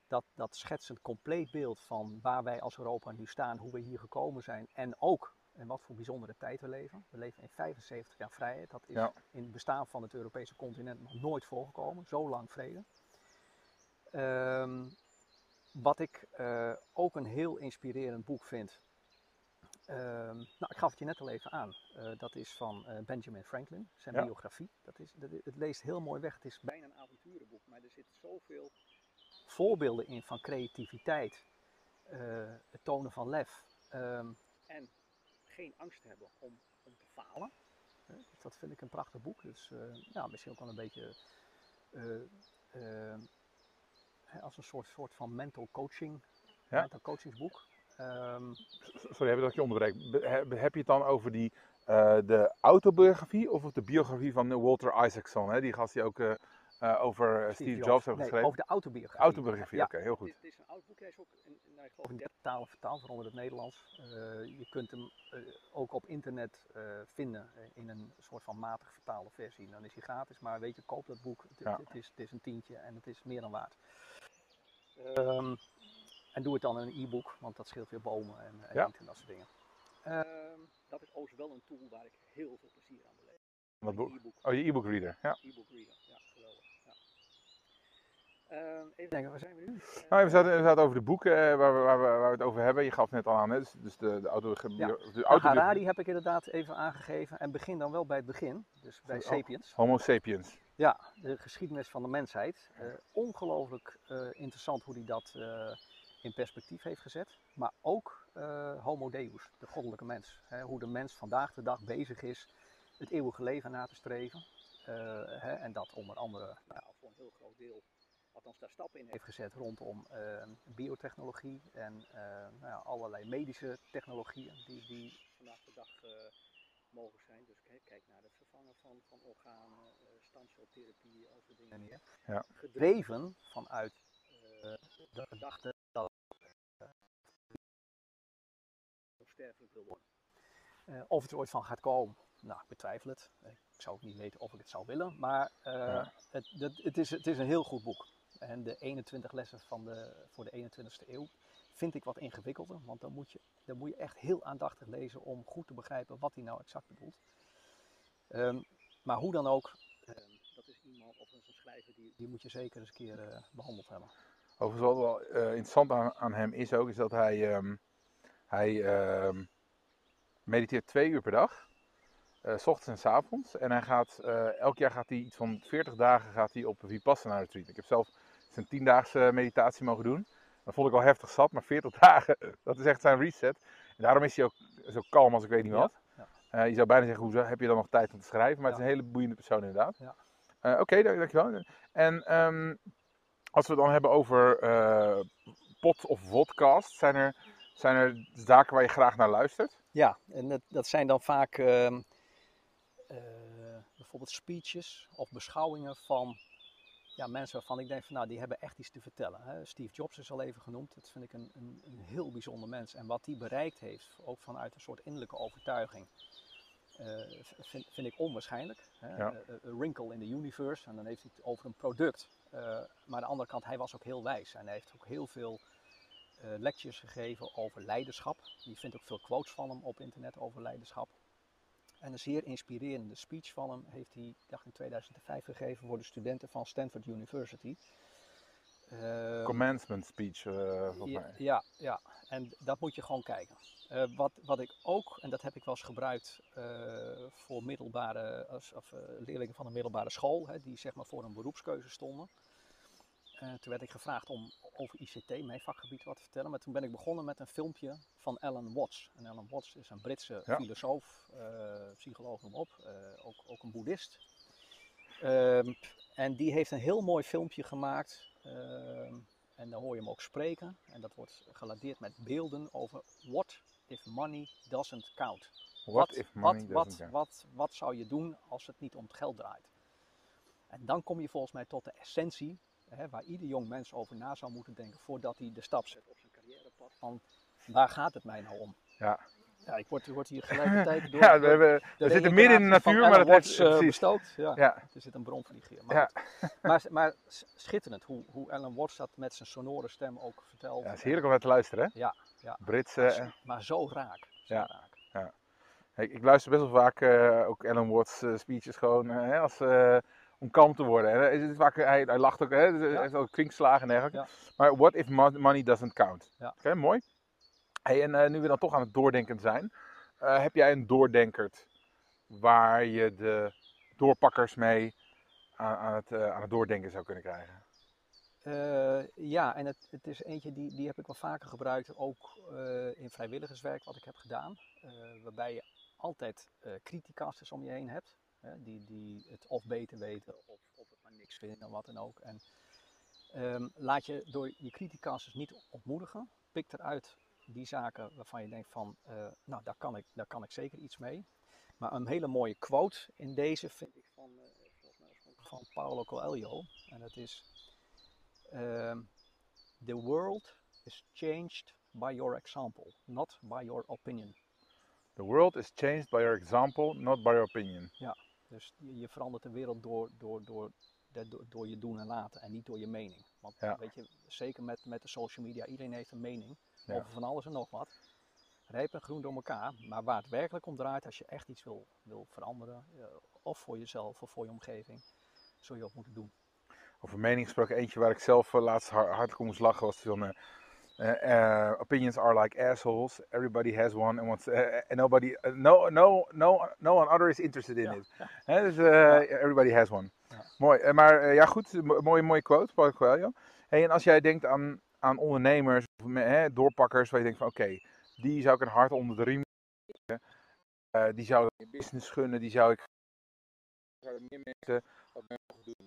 Dat, dat schetst een compleet beeld van waar wij als Europa nu staan, hoe we hier gekomen zijn en ook in wat voor bijzondere tijd we leven. We leven in 75 jaar vrijheid. Dat is Ja. in het bestaan van het Europese continent nog nooit voorgekomen. Zo lang vrede. Ehm, wat ik eh, ook een heel inspirerend boek vind. ehm, nou, ik gaf het je net al even aan. Eh, dat is van eh, Benjamin Franklin, zijn Ja. biografie. Dat is, dat, het leest heel mooi weg. Het is bijna een avonturenboek, maar er zitten zoveel voorbeelden in van creativiteit, het tonen van lef ehm, en geen angst hebben om, om te falen. Dus dat vind ik een prachtig boek. Dus eh, ja, misschien ook wel een beetje eh, eh, als een soort, soort van mental coaching, Ja. mental coachingsboek. Ehm, Sorry, heb dat ik je onderbreek. Be- Heb, je het dan over die, de autobiografie of de biografie van Walter Isaacson? Hè? Die gast die ook eh, over eh, Steve, Jobs heeft Nee, geschreven. over de autobiografie. Autobiografie, Ja, oké, heel goed. Het is, het is een oud boek. Hij is ook in, in, nou, ik geloof in 30 talen vertaald, waaronder het Nederlands. Eh, je kunt hem eh, ook op internet eh, vinden eh, in een soort van matig vertaalde versie. Dan is hij gratis, maar weet je, koop dat boek. Het, Ja. het, is, het is een tientje en het is meer dan waard. Ehm, en doe het dan in een e-book, want dat scheelt weer bomen en, en Ja. en dat soort dingen. Ehm, dat is overigens wel een tool waar ik heel veel plezier aan beleef. Wat boek? E-book. Oh, je e-book reader. Ja. E-book reader, ja, geweldig. Ja. Ehm, even denken, waar zijn we nu? Nou, we zaten, we zaten over de boeken eh, waar, we, waar, we, waar we het over hebben. Je gaf het net al aan, hè? Dus, dus de, de, auto, de Ja. Nou, Harari heb ik inderdaad even aangegeven en begin dan wel bij het begin, dus bij Oh. Sapiens. Homo sapiens. Ja, de geschiedenis van de mensheid. Eh, ongelooflijk eh, interessant hoe hij dat in perspectief heeft gezet. Maar ook Homo Deus, de goddelijke mens. Hè, hoe de mens vandaag de dag bezig is het eeuwige leven na te streven. Hè, en dat onder andere nou, voor een heel groot deel, althans daar stappen in heeft gezet rondom eh, biotechnologie en eh, nou ja, allerlei medische technologieën die, die vandaag de dag eh, mogen zijn. Dus kijk, kijk naar het vervangen van, van organen, eh stamceltherapie, al soort dingen meer. Ja. Gedreven vanuit eh, de gedachte dat uh, sterfelijk wil worden. Eh, of het er ooit van gaat komen, nou, ik betwijfel het. Ik zou ook niet weten of ik het zou willen, maar eh, Ja. het, het, het, is, het is een heel goed boek. En de 21 lessen van de, voor de 21ste eeuw vind ik wat ingewikkelder, want dan moet, je, dan moet je echt heel aandachtig lezen om goed te begrijpen wat hij nou exact bedoelt. Ehm, maar hoe dan ook, ehm, dat is iemand of een schrijver die, die moet je zeker eens een keer eh, behandeld hebben. Overigens wat wel eh, interessant aan, aan hem is ook, is dat hij, ehm, hij mediteert twee uur per dag. eh, s ochtends en s avonds. En hij gaat, elk jaar gaat hij iets van 40 dagen gaat hij op Vipassana retreat. Ik heb zelf zijn 10-daagse meditatie mogen doen. Dat vond ik al heftig zat, maar 40 dagen, dat is echt zijn reset. En daarom is hij ook zo kalm als ik weet niet wat. ja. Eh, je zou bijna zeggen, hoezo heb je dan nog tijd om te schrijven? Maar het is een hele boeiende persoon inderdaad. Ja. Eh, Oké, dank, dankjewel. En ehm, als we het dan hebben over eh pod- of podcast, zijn er, zijn er zaken waar je graag naar luistert? Ja, en dat, dat zijn dan vaak ehm, eh, bijvoorbeeld speeches of beschouwingen van ja, mensen waarvan ik denk van nou die hebben echt iets te vertellen. Hè. Steve Jobs is al even genoemd, dat vind ik een, een, een heel bijzonder mens. En wat hij bereikt heeft, ook vanuit een soort innerlijke overtuiging, eh, vind, vind ik onwaarschijnlijk. Hè. Ja. Eh, A wrinkle in the universe, en dan heeft hij het over een product. Eh, maar aan de andere kant, hij was ook heel wijs en hij heeft ook heel veel eh, lectures gegeven over leiderschap. Je vindt ook veel quotes van hem op internet over leiderschap. En een zeer inspirerende speech van hem heeft hij, dacht in 2005, gegeven voor de studenten van Stanford University. Ehm, Commencement speech, eh, volgens ja, mij. ja, ja, en dat moet je gewoon kijken. Eh, wat, wat ik ook, en dat heb ik wel eens gebruikt voor middelbare, als, of, leerlingen van een middelbare school, hè, die zeg maar voor een beroepskeuze stonden. Eh, toen werd ik gevraagd om over ICT, mijn vakgebied, wat te vertellen. Maar toen ben ik begonnen met een filmpje van Alan Watts. En Alan Watts is een Britse Ja. filosoof, eh, psycholoog, noem op, eh, ook, ook een boeddhist. Ehm, en die heeft een heel mooi filmpje gemaakt. ehm, en dan hoor je hem ook spreken. En dat wordt geladeerd met beelden over what if money doesn't count. What if money wat, doesn't wat, count? wat, wat zou je doen als het niet om het geld draait? En dan kom je volgens mij tot de essentie, hè, waar ieder jong mens over na zou moeten denken voordat hij de stap zet op zijn carrièrepad. Van waar gaat het mij nou om? Ja. Ja, ik word, word hier tegelijkertijd door. Ja, we, hebben, we zitten midden in de natuur, maar dat eh, precies. bestookt. Ja. Ja, Er zit een bronvlieg hier. Maar, ja. maar, maar schitterend hoe, hoe Alan Watts dat met zijn sonore stem ook vertelt. ja, het is heerlijk om naar te luisteren, hè? Ja, ja. Britse... Maar, zo- maar zo raak. Zo Ja. raak. Ik, ik luister best wel vaak eh, ook Alan Watts eh, speeches gewoon als, om kalm te worden. En, het is vaak, hij, hij lacht ook, hè, hij heeft ook kwinkslagen en dergelijke. Maar what if mo- money doesn't count? Oké, mooi. Hey, en eh, nu we dan toch aan het doordenken zijn, eh, heb jij een doordenkerd waar je de doorpakkers mee aan, aan, het, eh, aan het doordenken zou kunnen krijgen? Ja, en het, het is eentje die, die heb ik wel vaker gebruikt, ook in vrijwilligerswerk wat ik heb gedaan. waarbij je altijd criticasters om je heen hebt, hè, die, die het of beter weten of, of het maar niks vinden en wat dan ook. En ehm, laat je door je criticasters niet ontmoedigen. Pik eruit die zaken waarvan je denkt van, eh, nou daar kan, ik, daar kan ik zeker iets mee. Maar een hele mooie quote in deze vind ik van, oorspronkelijk van Paulo Coelho. En dat is... ehm, the world is changed by your example, not by your opinion. The world is changed by your example, not by your opinion. Dus je, je verandert de wereld door, door, door, door, door je doen en laten en niet door je mening. Want Ja. weet je, zeker met, met de social media, iedereen heeft een mening Ja. over van alles en nog wat. Rijp en groen door elkaar, maar waar het werkelijk om draait, als je echt iets wil, wil veranderen, eh, of voor jezelf of voor je omgeving, zul je ook moeten doen. Over mening gesproken, eentje waar ik zelf eh, laatst har- hartelijk om moest lachen was van... eh, eh, opinions are like assholes. Everybody has one, and wants, eh, and nobody, no, no, no, no one other is interested in Ja, it. Dus everybody has one. Mooi. Eh, maar eh, ja, goed, mo- mooie, mooie quote, Paulo Coelho. Hey, en als jij denkt aan, aan ondernemers, of hè, doorpakkers, waar je denkt van, oké, die zou ik een hart onder de riem leggen. Eh, die zou ik business gunnen, die zou ik zouden meer mensen wat mogen doen.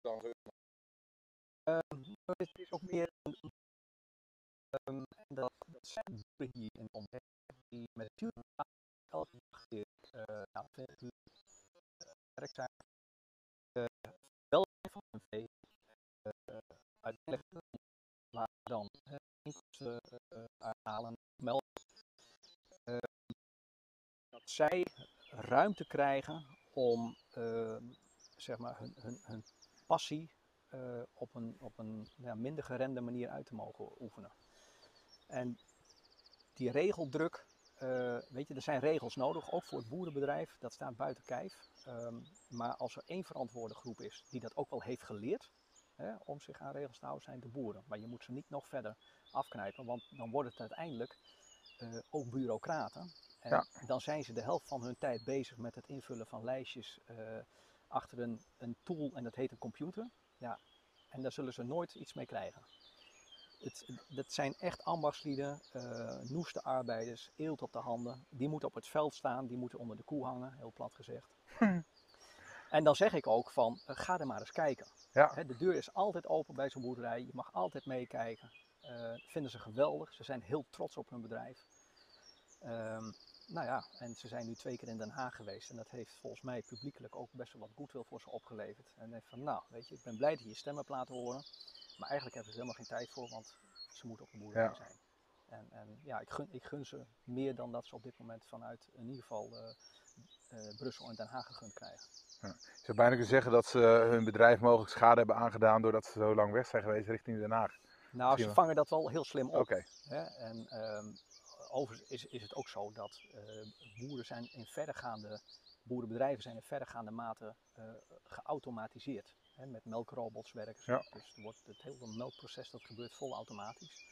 Dan Het is ook meer ehm, en dat, dat zijn boeren hier in de omgeving die met natuurlijk elke dag weer eh nou, 20 uur werk zijn. eh, wel van een vee. eh, uiteindelijk maar dan inkomsten uithalen, melk. dat zij ruimte krijgen om ehm, zeg maar hun, hun, hun passie eh, op een, op een ja, minder geremde manier uit te mogen oefenen. En die regeldruk, eh, weet je, er zijn regels nodig, ook voor het boerenbedrijf, dat staat buiten kijf. Ehm, maar als er één verantwoorde groep is die dat ook wel heeft geleerd, hè, om zich aan regels te houden, zijn de boeren. Maar je moet ze niet nog verder afknijpen, want dan wordt het uiteindelijk eh, ook bureaucraten. En Ja. dan zijn ze de helft van hun tijd bezig met het invullen van lijstjes eh, achter een, een tool en dat heet een computer. Ja, en daar zullen ze nooit iets mee krijgen. Het, dat zijn echt ambachtslieden, eh noeste arbeiders, eelt op de handen. Die moeten op het veld staan, die moeten onder de koe hangen, heel plat gezegd. En dan zeg ik ook van, eh, ga er maar eens kijken. Ja. De deur is altijd open bij zo'n boerderij, je mag altijd meekijken. Eh vinden ze geweldig, ze zijn heel trots op hun bedrijf. Ehm, nou ja, en ze zijn nu twee keer in Den Haag geweest en dat heeft volgens mij publiekelijk ook best wel wat goodwill voor ze opgeleverd. En denk van, nou, weet je, ik ben blij dat je je stem hebt laten horen, maar eigenlijk hebben ze er helemaal geen tijd voor, want ze moeten op de boerderij Ja. zijn. En, en ja, ik gun, ik gun ze meer dan dat ze op dit moment vanuit in ieder geval eh, eh, Brussel en Den Haag gegund krijgen. Je zou bijna kunnen zeggen dat ze hun bedrijf mogelijk schade hebben aangedaan doordat ze zo lang weg zijn geweest richting Den Haag. Nou, Misschien ze vangen dat wel heel slim op. Oké, Hè? En ehm, overigens is, is het ook zo dat eh, boeren zijn in verregaande, boerenbedrijven zijn in verregaande mate geautomatiseerd. Hè, met melkrobots werken. ze. Ja. Dus wordt het hele melkproces dat gebeurt vol automatisch.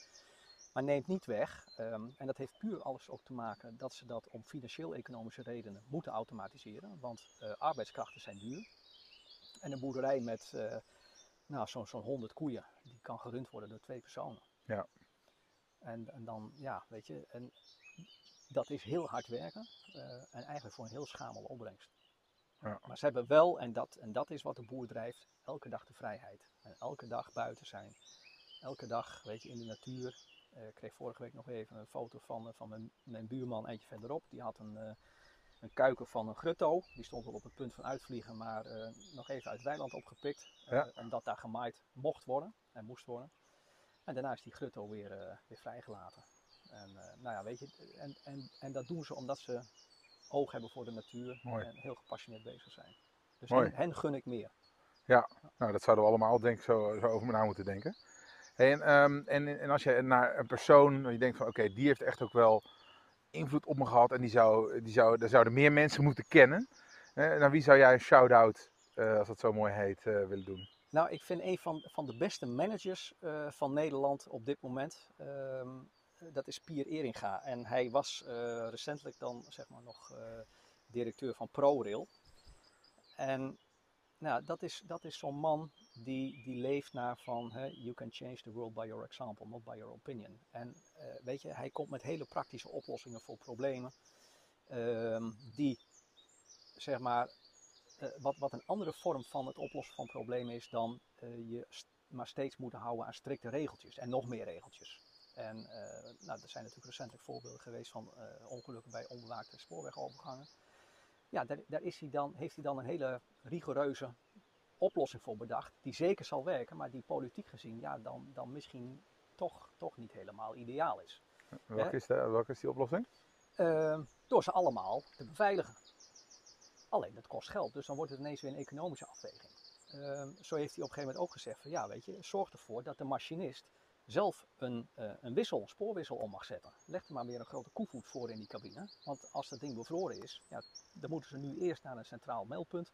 Maar neemt niet weg, ehm, en dat heeft puur alles ook te maken dat ze dat om financieel-economische redenen moeten automatiseren. Want eh, arbeidskrachten zijn duur. En een boerderij met eh, nou, zo'n zo'n 100 koeien, die kan gerund worden door twee personen. Ja. En, en dan, ja, weet je, en dat is heel hard werken eh, en eigenlijk voor een heel schamele opbrengst. Ja. Maar ze hebben wel, en dat, en dat is wat de boer drijft, elke dag de vrijheid. En elke dag buiten zijn. Elke dag, weet je, in de natuur. Eh, ik kreeg vorige week nog even een foto van, eh, van mijn, mijn buurman eentje verderop. Die had een, eh, een kuiken van een grutto. Die stond wel op het punt van uitvliegen, maar nog even uit het weiland opgepikt. Ja. Omdat daar gemaaid mocht worden en moest worden. En daarna is die grutto weer, weer vrijgelaten. En, nou ja, weet je, en, en, en dat doen ze omdat ze oog hebben voor de natuur Mooi. en heel gepassioneerd bezig zijn. Dus hen, hen gun ik meer. Nou, dat zouden we allemaal denk ik zo, zo over na moeten denken. Hey, en, ehm, en, en als je naar een persoon, je denkt van oké, die heeft echt ook wel invloed op me gehad en die zou, die zou, daar zouden meer mensen moeten kennen. Eh, naar wie zou jij een shout-out, eh, als dat zo mooi heet, eh, willen doen? Nou, ik vind een van, van de beste managers eh, van Nederland op dit moment, ehm, dat is Pier Eringa. En hij was eh, recentelijk dan zeg maar nog eh, directeur van ProRail. En nou, dat is, dat is zo'n man die, die leeft naar van, hè, you can change the world by your example, not by your opinion. En eh, weet je, hij komt met hele praktische oplossingen voor problemen, ehm, die, zeg maar, eh, wat, wat een andere vorm van het oplossen van problemen is dan eh, je maar steeds moeten houden aan strikte regeltjes en nog meer regeltjes. En eh, nou, er zijn natuurlijk recentelijk voorbeelden geweest van eh, ongelukken bij onbewaakte spoorwegovergangen. Ja, daar, daar is hij dan, heeft hij dan een hele rigoureuze oplossing voor bedacht, die zeker zal werken, maar die politiek gezien ja, dan, dan misschien toch, toch niet helemaal ideaal is. Welke is, de, welke is die oplossing? Eh, door ze allemaal te beveiligen. Alleen dat kost geld, dus dan wordt het ineens weer een economische afweging. Eh, zo heeft hij op een gegeven moment ook gezegd: van, ja, weet je, zorg ervoor dat de machinist zelf een, eh, een wissel, een spoorwissel om mag zetten. Leg er maar weer een grote koevoet voor in die cabine. Want als dat ding bevroren is, ja, dan moeten ze nu eerst naar een centraal meldpunt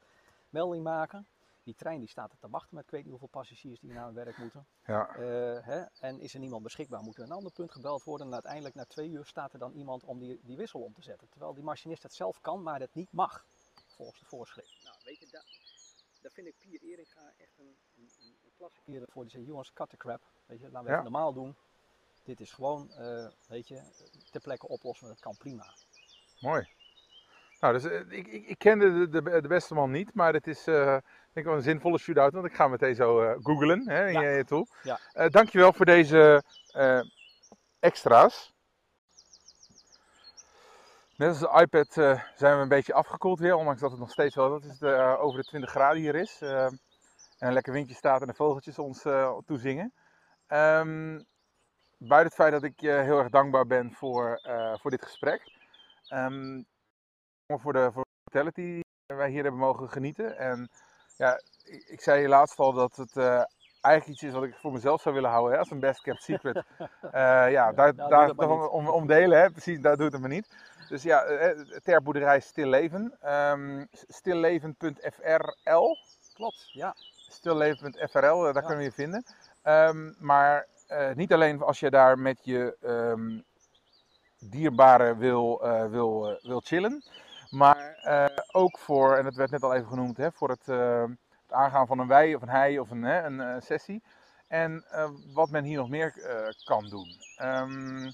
melding maken. Die trein die staat er te wachten met ik weet niet hoeveel passagiers die naar hun werk moeten. Ja, Eh, hè, en is er niemand beschikbaar, moet er een ander punt gebeld worden. En uiteindelijk na twee uur staat er dan iemand om die, die wissel om te zetten. Terwijl die machinist het zelf kan, maar het niet mag, volgens de voorschrift. Nou, weet je, daar, daar vind ik Pier Eringa echt een, een, een, een klasse keren voor. Die zegt, jongens, cut the crap. Weet je, laten we Ja. even normaal doen. Dit is gewoon, eh, weet je, ter plekke oplossen, dat kan prima. mooi. Nou, dus, eh, ik, ik, ik kende de, de, de beste man niet, maar dit is eh, denk ik wel een zinvolle shootout, want ik ga meteen zo googlen hè, in Ja. je, je tool. Ja. Dankjewel voor deze extra's. Net als de iPad zijn we een beetje afgekoeld weer, ondanks dat het nog steeds wel dat is de, over de 20 graden hier is. En een lekker windje staat en de vogeltjes ons eh, toezingen. Ehm buiten het feit dat ik je heel erg dankbaar ben voor, eh, voor dit gesprek. Ehm, voor de voor de hospitality die wij hier hebben mogen genieten. En ja, ik, ik zei laatst al dat het eh, eigenlijk iets is wat ik voor mezelf zou willen houden hè, als een best kept secret. Eh, ja, daar, doe daar, om, om delen, hè, precies, daar doet het me niet. Dus ja, eh, ter boerderij Stil Leven. Ehm stilleven.frl. Klopt, ja. Stilleven.frl, eh, daar kunnen we je vinden. Ehm, maar eh, niet alleen als je daar met je ehm dierbaren wil, eh, wil, wil chillen, maar ook voor, en dat werd net al even genoemd, hè, voor het, het aangaan van een wij of een hij of een, hè, een sessie. En wat men hier nog meer kan doen. Ehm,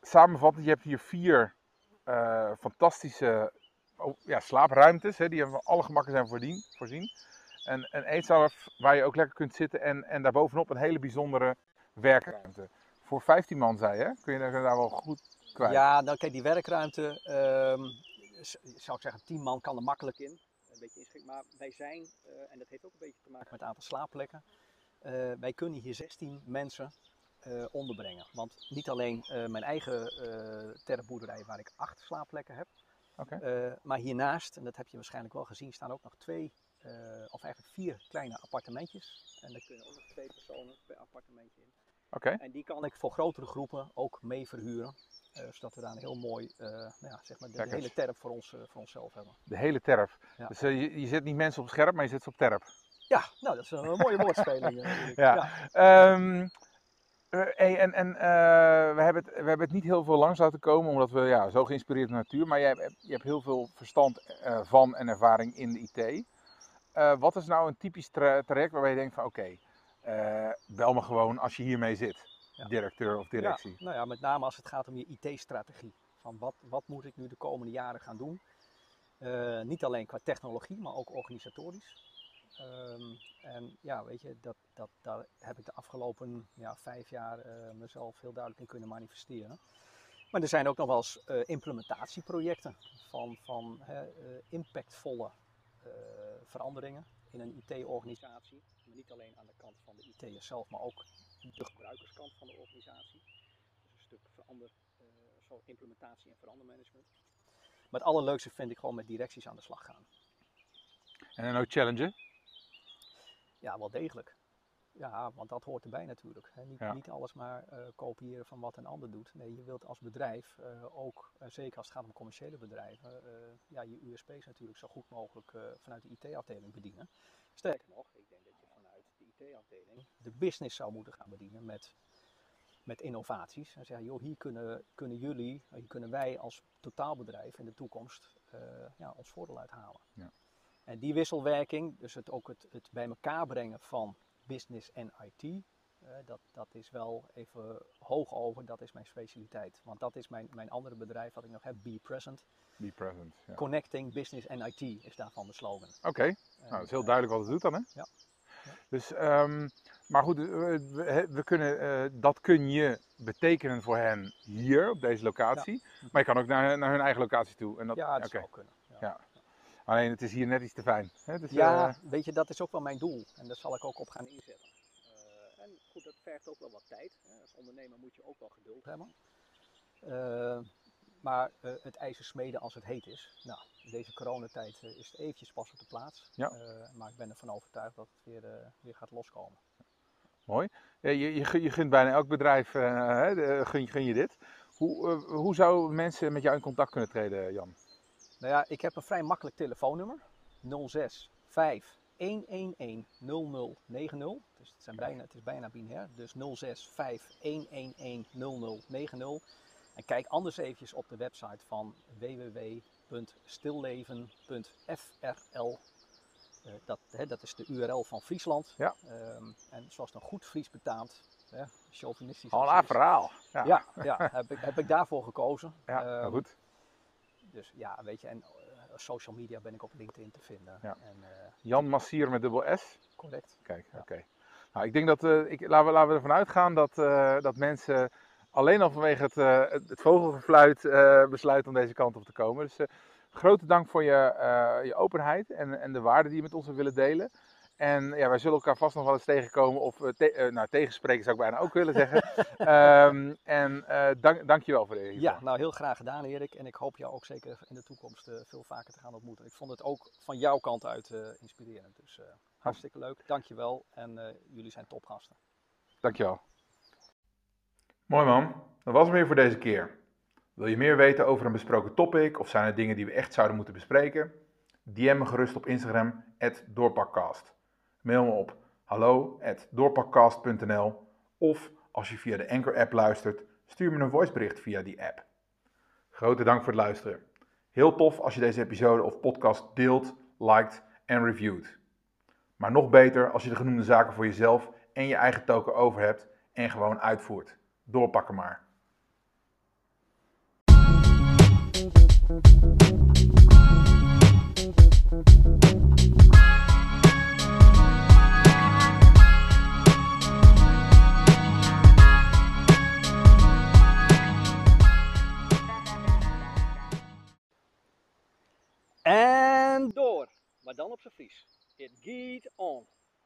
samenvattend, je hebt hier vier fantastische oh, ja, slaapruimtes, hè, die van alle gemakken zijn voordien, voorzien. Een, een eetzaal waar je ook lekker kunt zitten en, en daarbovenop een hele bijzondere werkruimte. Voor 15 man, zei je, kun je daar wel goed kwijt. Ja, dan kijk, die werkruimte, ehm, zou ik zeggen, 10 man kan er makkelijk in. Een beetje inschikt, maar wij zijn, eh, en dat heeft ook een beetje te maken met het aantal slaapplekken, eh, wij kunnen hier 16 mensen eh, onderbrengen. Want niet alleen mijn eigen terreboerderij waar ik 8 slaapplekken heb, maar hiernaast, en dat heb je waarschijnlijk wel gezien, staan ook nog twee, eh, of eigenlijk vier kleine appartementjes. En daar kunnen ook nog twee personen per appartementje in. Oké. En die kan ik voor grotere groepen ook mee verhuren. eh, zodat we daar een heel mooi, eh, nou ja, zeg maar, de, hele terp voor, ons, voor onszelf hebben. De hele terp. Ja. Dus je, je zet niet mensen op scherp, maar je zet ze op terp. Ja, nou, dat is een mooie woordspeling. Erik. Ja. Ehm, eh, hey, en en we, hebben het, we hebben het niet heel veel langs laten komen, omdat we ja, zo geïnspireerd de natuur. Maar jij hebt, je hebt heel veel verstand van en ervaring in de IT. Eh, wat is nou een typisch tra- traject waarbij je denkt van oké, eh, bel me gewoon als je hiermee zit, Ja. directeur of directie. Ja, nou ja, met name als het gaat om je IT-strategie. Van wat, wat moet ik nu de komende jaren gaan doen? Eh, niet alleen qua technologie, maar ook organisatorisch. Ehm, en ja, weet je, dat, dat, daar heb ik de afgelopen ja, vijf jaar mezelf heel duidelijk in kunnen manifesteren. Maar er zijn ook nog wel eens implementatieprojecten van, van impactvolle veranderingen in een IT-organisatie. Maar niet alleen aan de kant van de IT'er zelf, maar ook de gebruikerskant van de organisatie. Dus een stuk verander, eh, zo implementatie en verandermanagement. Maar het allerleukste vind ik gewoon met directies aan de slag gaan. En dan ook challengen. Ja, wel degelijk. Ja, want dat hoort erbij natuurlijk. Hè. Niet, Ja. niet alles maar eh, kopiëren van wat een ander doet. Nee, je wilt als bedrijf eh, ook, eh, zeker als het gaat om commerciële bedrijven, ja, je USP's natuurlijk zo goed mogelijk vanuit de IT-afdeling bedienen. Sterker nog, ik denk dat je vanuit de IT-afdeling de business zou moeten gaan bedienen met, met innovaties. En zeggen, joh, hier kunnen, kunnen jullie, hier kunnen wij als totaalbedrijf in de toekomst ja, ons voordeel uithalen. Ja. En die wisselwerking, dus het, ook het, het bij elkaar brengen van business en IT, eh, dat, dat is wel even hoog over, dat is mijn specialiteit. Want dat is mijn, mijn andere bedrijf wat ik nog heb, Be Present. Be present. Ja. Connecting Business en IT is daarvan de slogan. Oké, nou, dat is heel duidelijk wat het doet dan, hè? Ja. Ja. Dus, ehm, maar goed, eh, we, kunnen, eh, dat kun je betekenen voor hen hier, op deze locatie. Maar je kan ook naar, naar hun eigen locatie toe. En dat, ja, dat zou kunnen. Ja. Alleen het is hier net iets te fijn. Hè? Dus, Ja, eh, weet je, dat is ook wel mijn doel. En daar zal ik ook op gaan inzetten. Eh, en goed, dat vergt ook wel wat tijd. Hè. Als ondernemer moet je ook wel geduld hebben. Eh, maar het ijzer smeden als het heet is. Nou, in deze coronatijd is het eventjes pas op de plaats. Ja. Maar ik ben ervan overtuigd dat het weer, weer gaat loskomen. mooi. Je, je, je gunt bijna elk bedrijf, hè, gun, gun je dit. Hoe, hoe zouden mensen met jou in contact kunnen treden, Jan? Nou ja, ik heb een vrij makkelijk telefoonnummer. 06 5 111 0090. Dus het, zijn bijna, het is bijna binair. Dus 06 5 111 0090. En kijk anders eventjes op de website van www.stilleven.frl. Eh, dat, hè, dat is de URL van Friesland. Ja. Ehm, en zoals een goed Fries betaamt, hè, chauvinistisch. Al een verhaal. Ja, Ja, ja heb, ik, heb ik daarvoor gekozen. ja Ehm, goed. Dus ja, weet je, en eh, social media ben ik op LinkedIn te vinden. Ja. En, eh, Jan Massier met dubbel S. correct. Kijk, Ja. oké. Nou, ik denk dat, eh, ik, laten, we, laten we ervan uitgaan dat, dat mensen alleen al vanwege het, het, vogelgefluit besluiten om deze kant op te komen. Dus grote dank voor je, je openheid en, en de waarde die je met ons hebt willen delen. En ja, wij zullen elkaar vast nog wel eens tegenkomen of eh, te- eh, nou, tegenspreken zou ik bijna ook willen zeggen. Ehm, en eh dank, dank je wel voor deze. Ja, nou heel graag gedaan Erik. En ik hoop jou ook zeker in de toekomst eh, veel vaker te gaan ontmoeten. Ik vond het ook van jouw kant uit eh, inspirerend. Dus eh, hartstikke leuk. Dankjewel. En eh, jullie zijn topgasten. Dankjewel. Mooi man, dat was hem weer voor deze keer. Wil je meer weten over een besproken topic of zijn er dingen die we echt zouden moeten bespreken? DM me gerust op Instagram, doorpakkast. Mail me op hallo@doorpakkast.nl of als je via de Anchor app luistert, stuur me een voicebericht via die app. Grote dank voor het luisteren. Heel tof als je deze episode of podcast deelt, liked en reviewt. Maar nog beter als je de genoemde zaken voor jezelf en je eigen token over hebt en gewoon uitvoert. Doorpakken maar. Maar dan op zijn Fries. It geht on.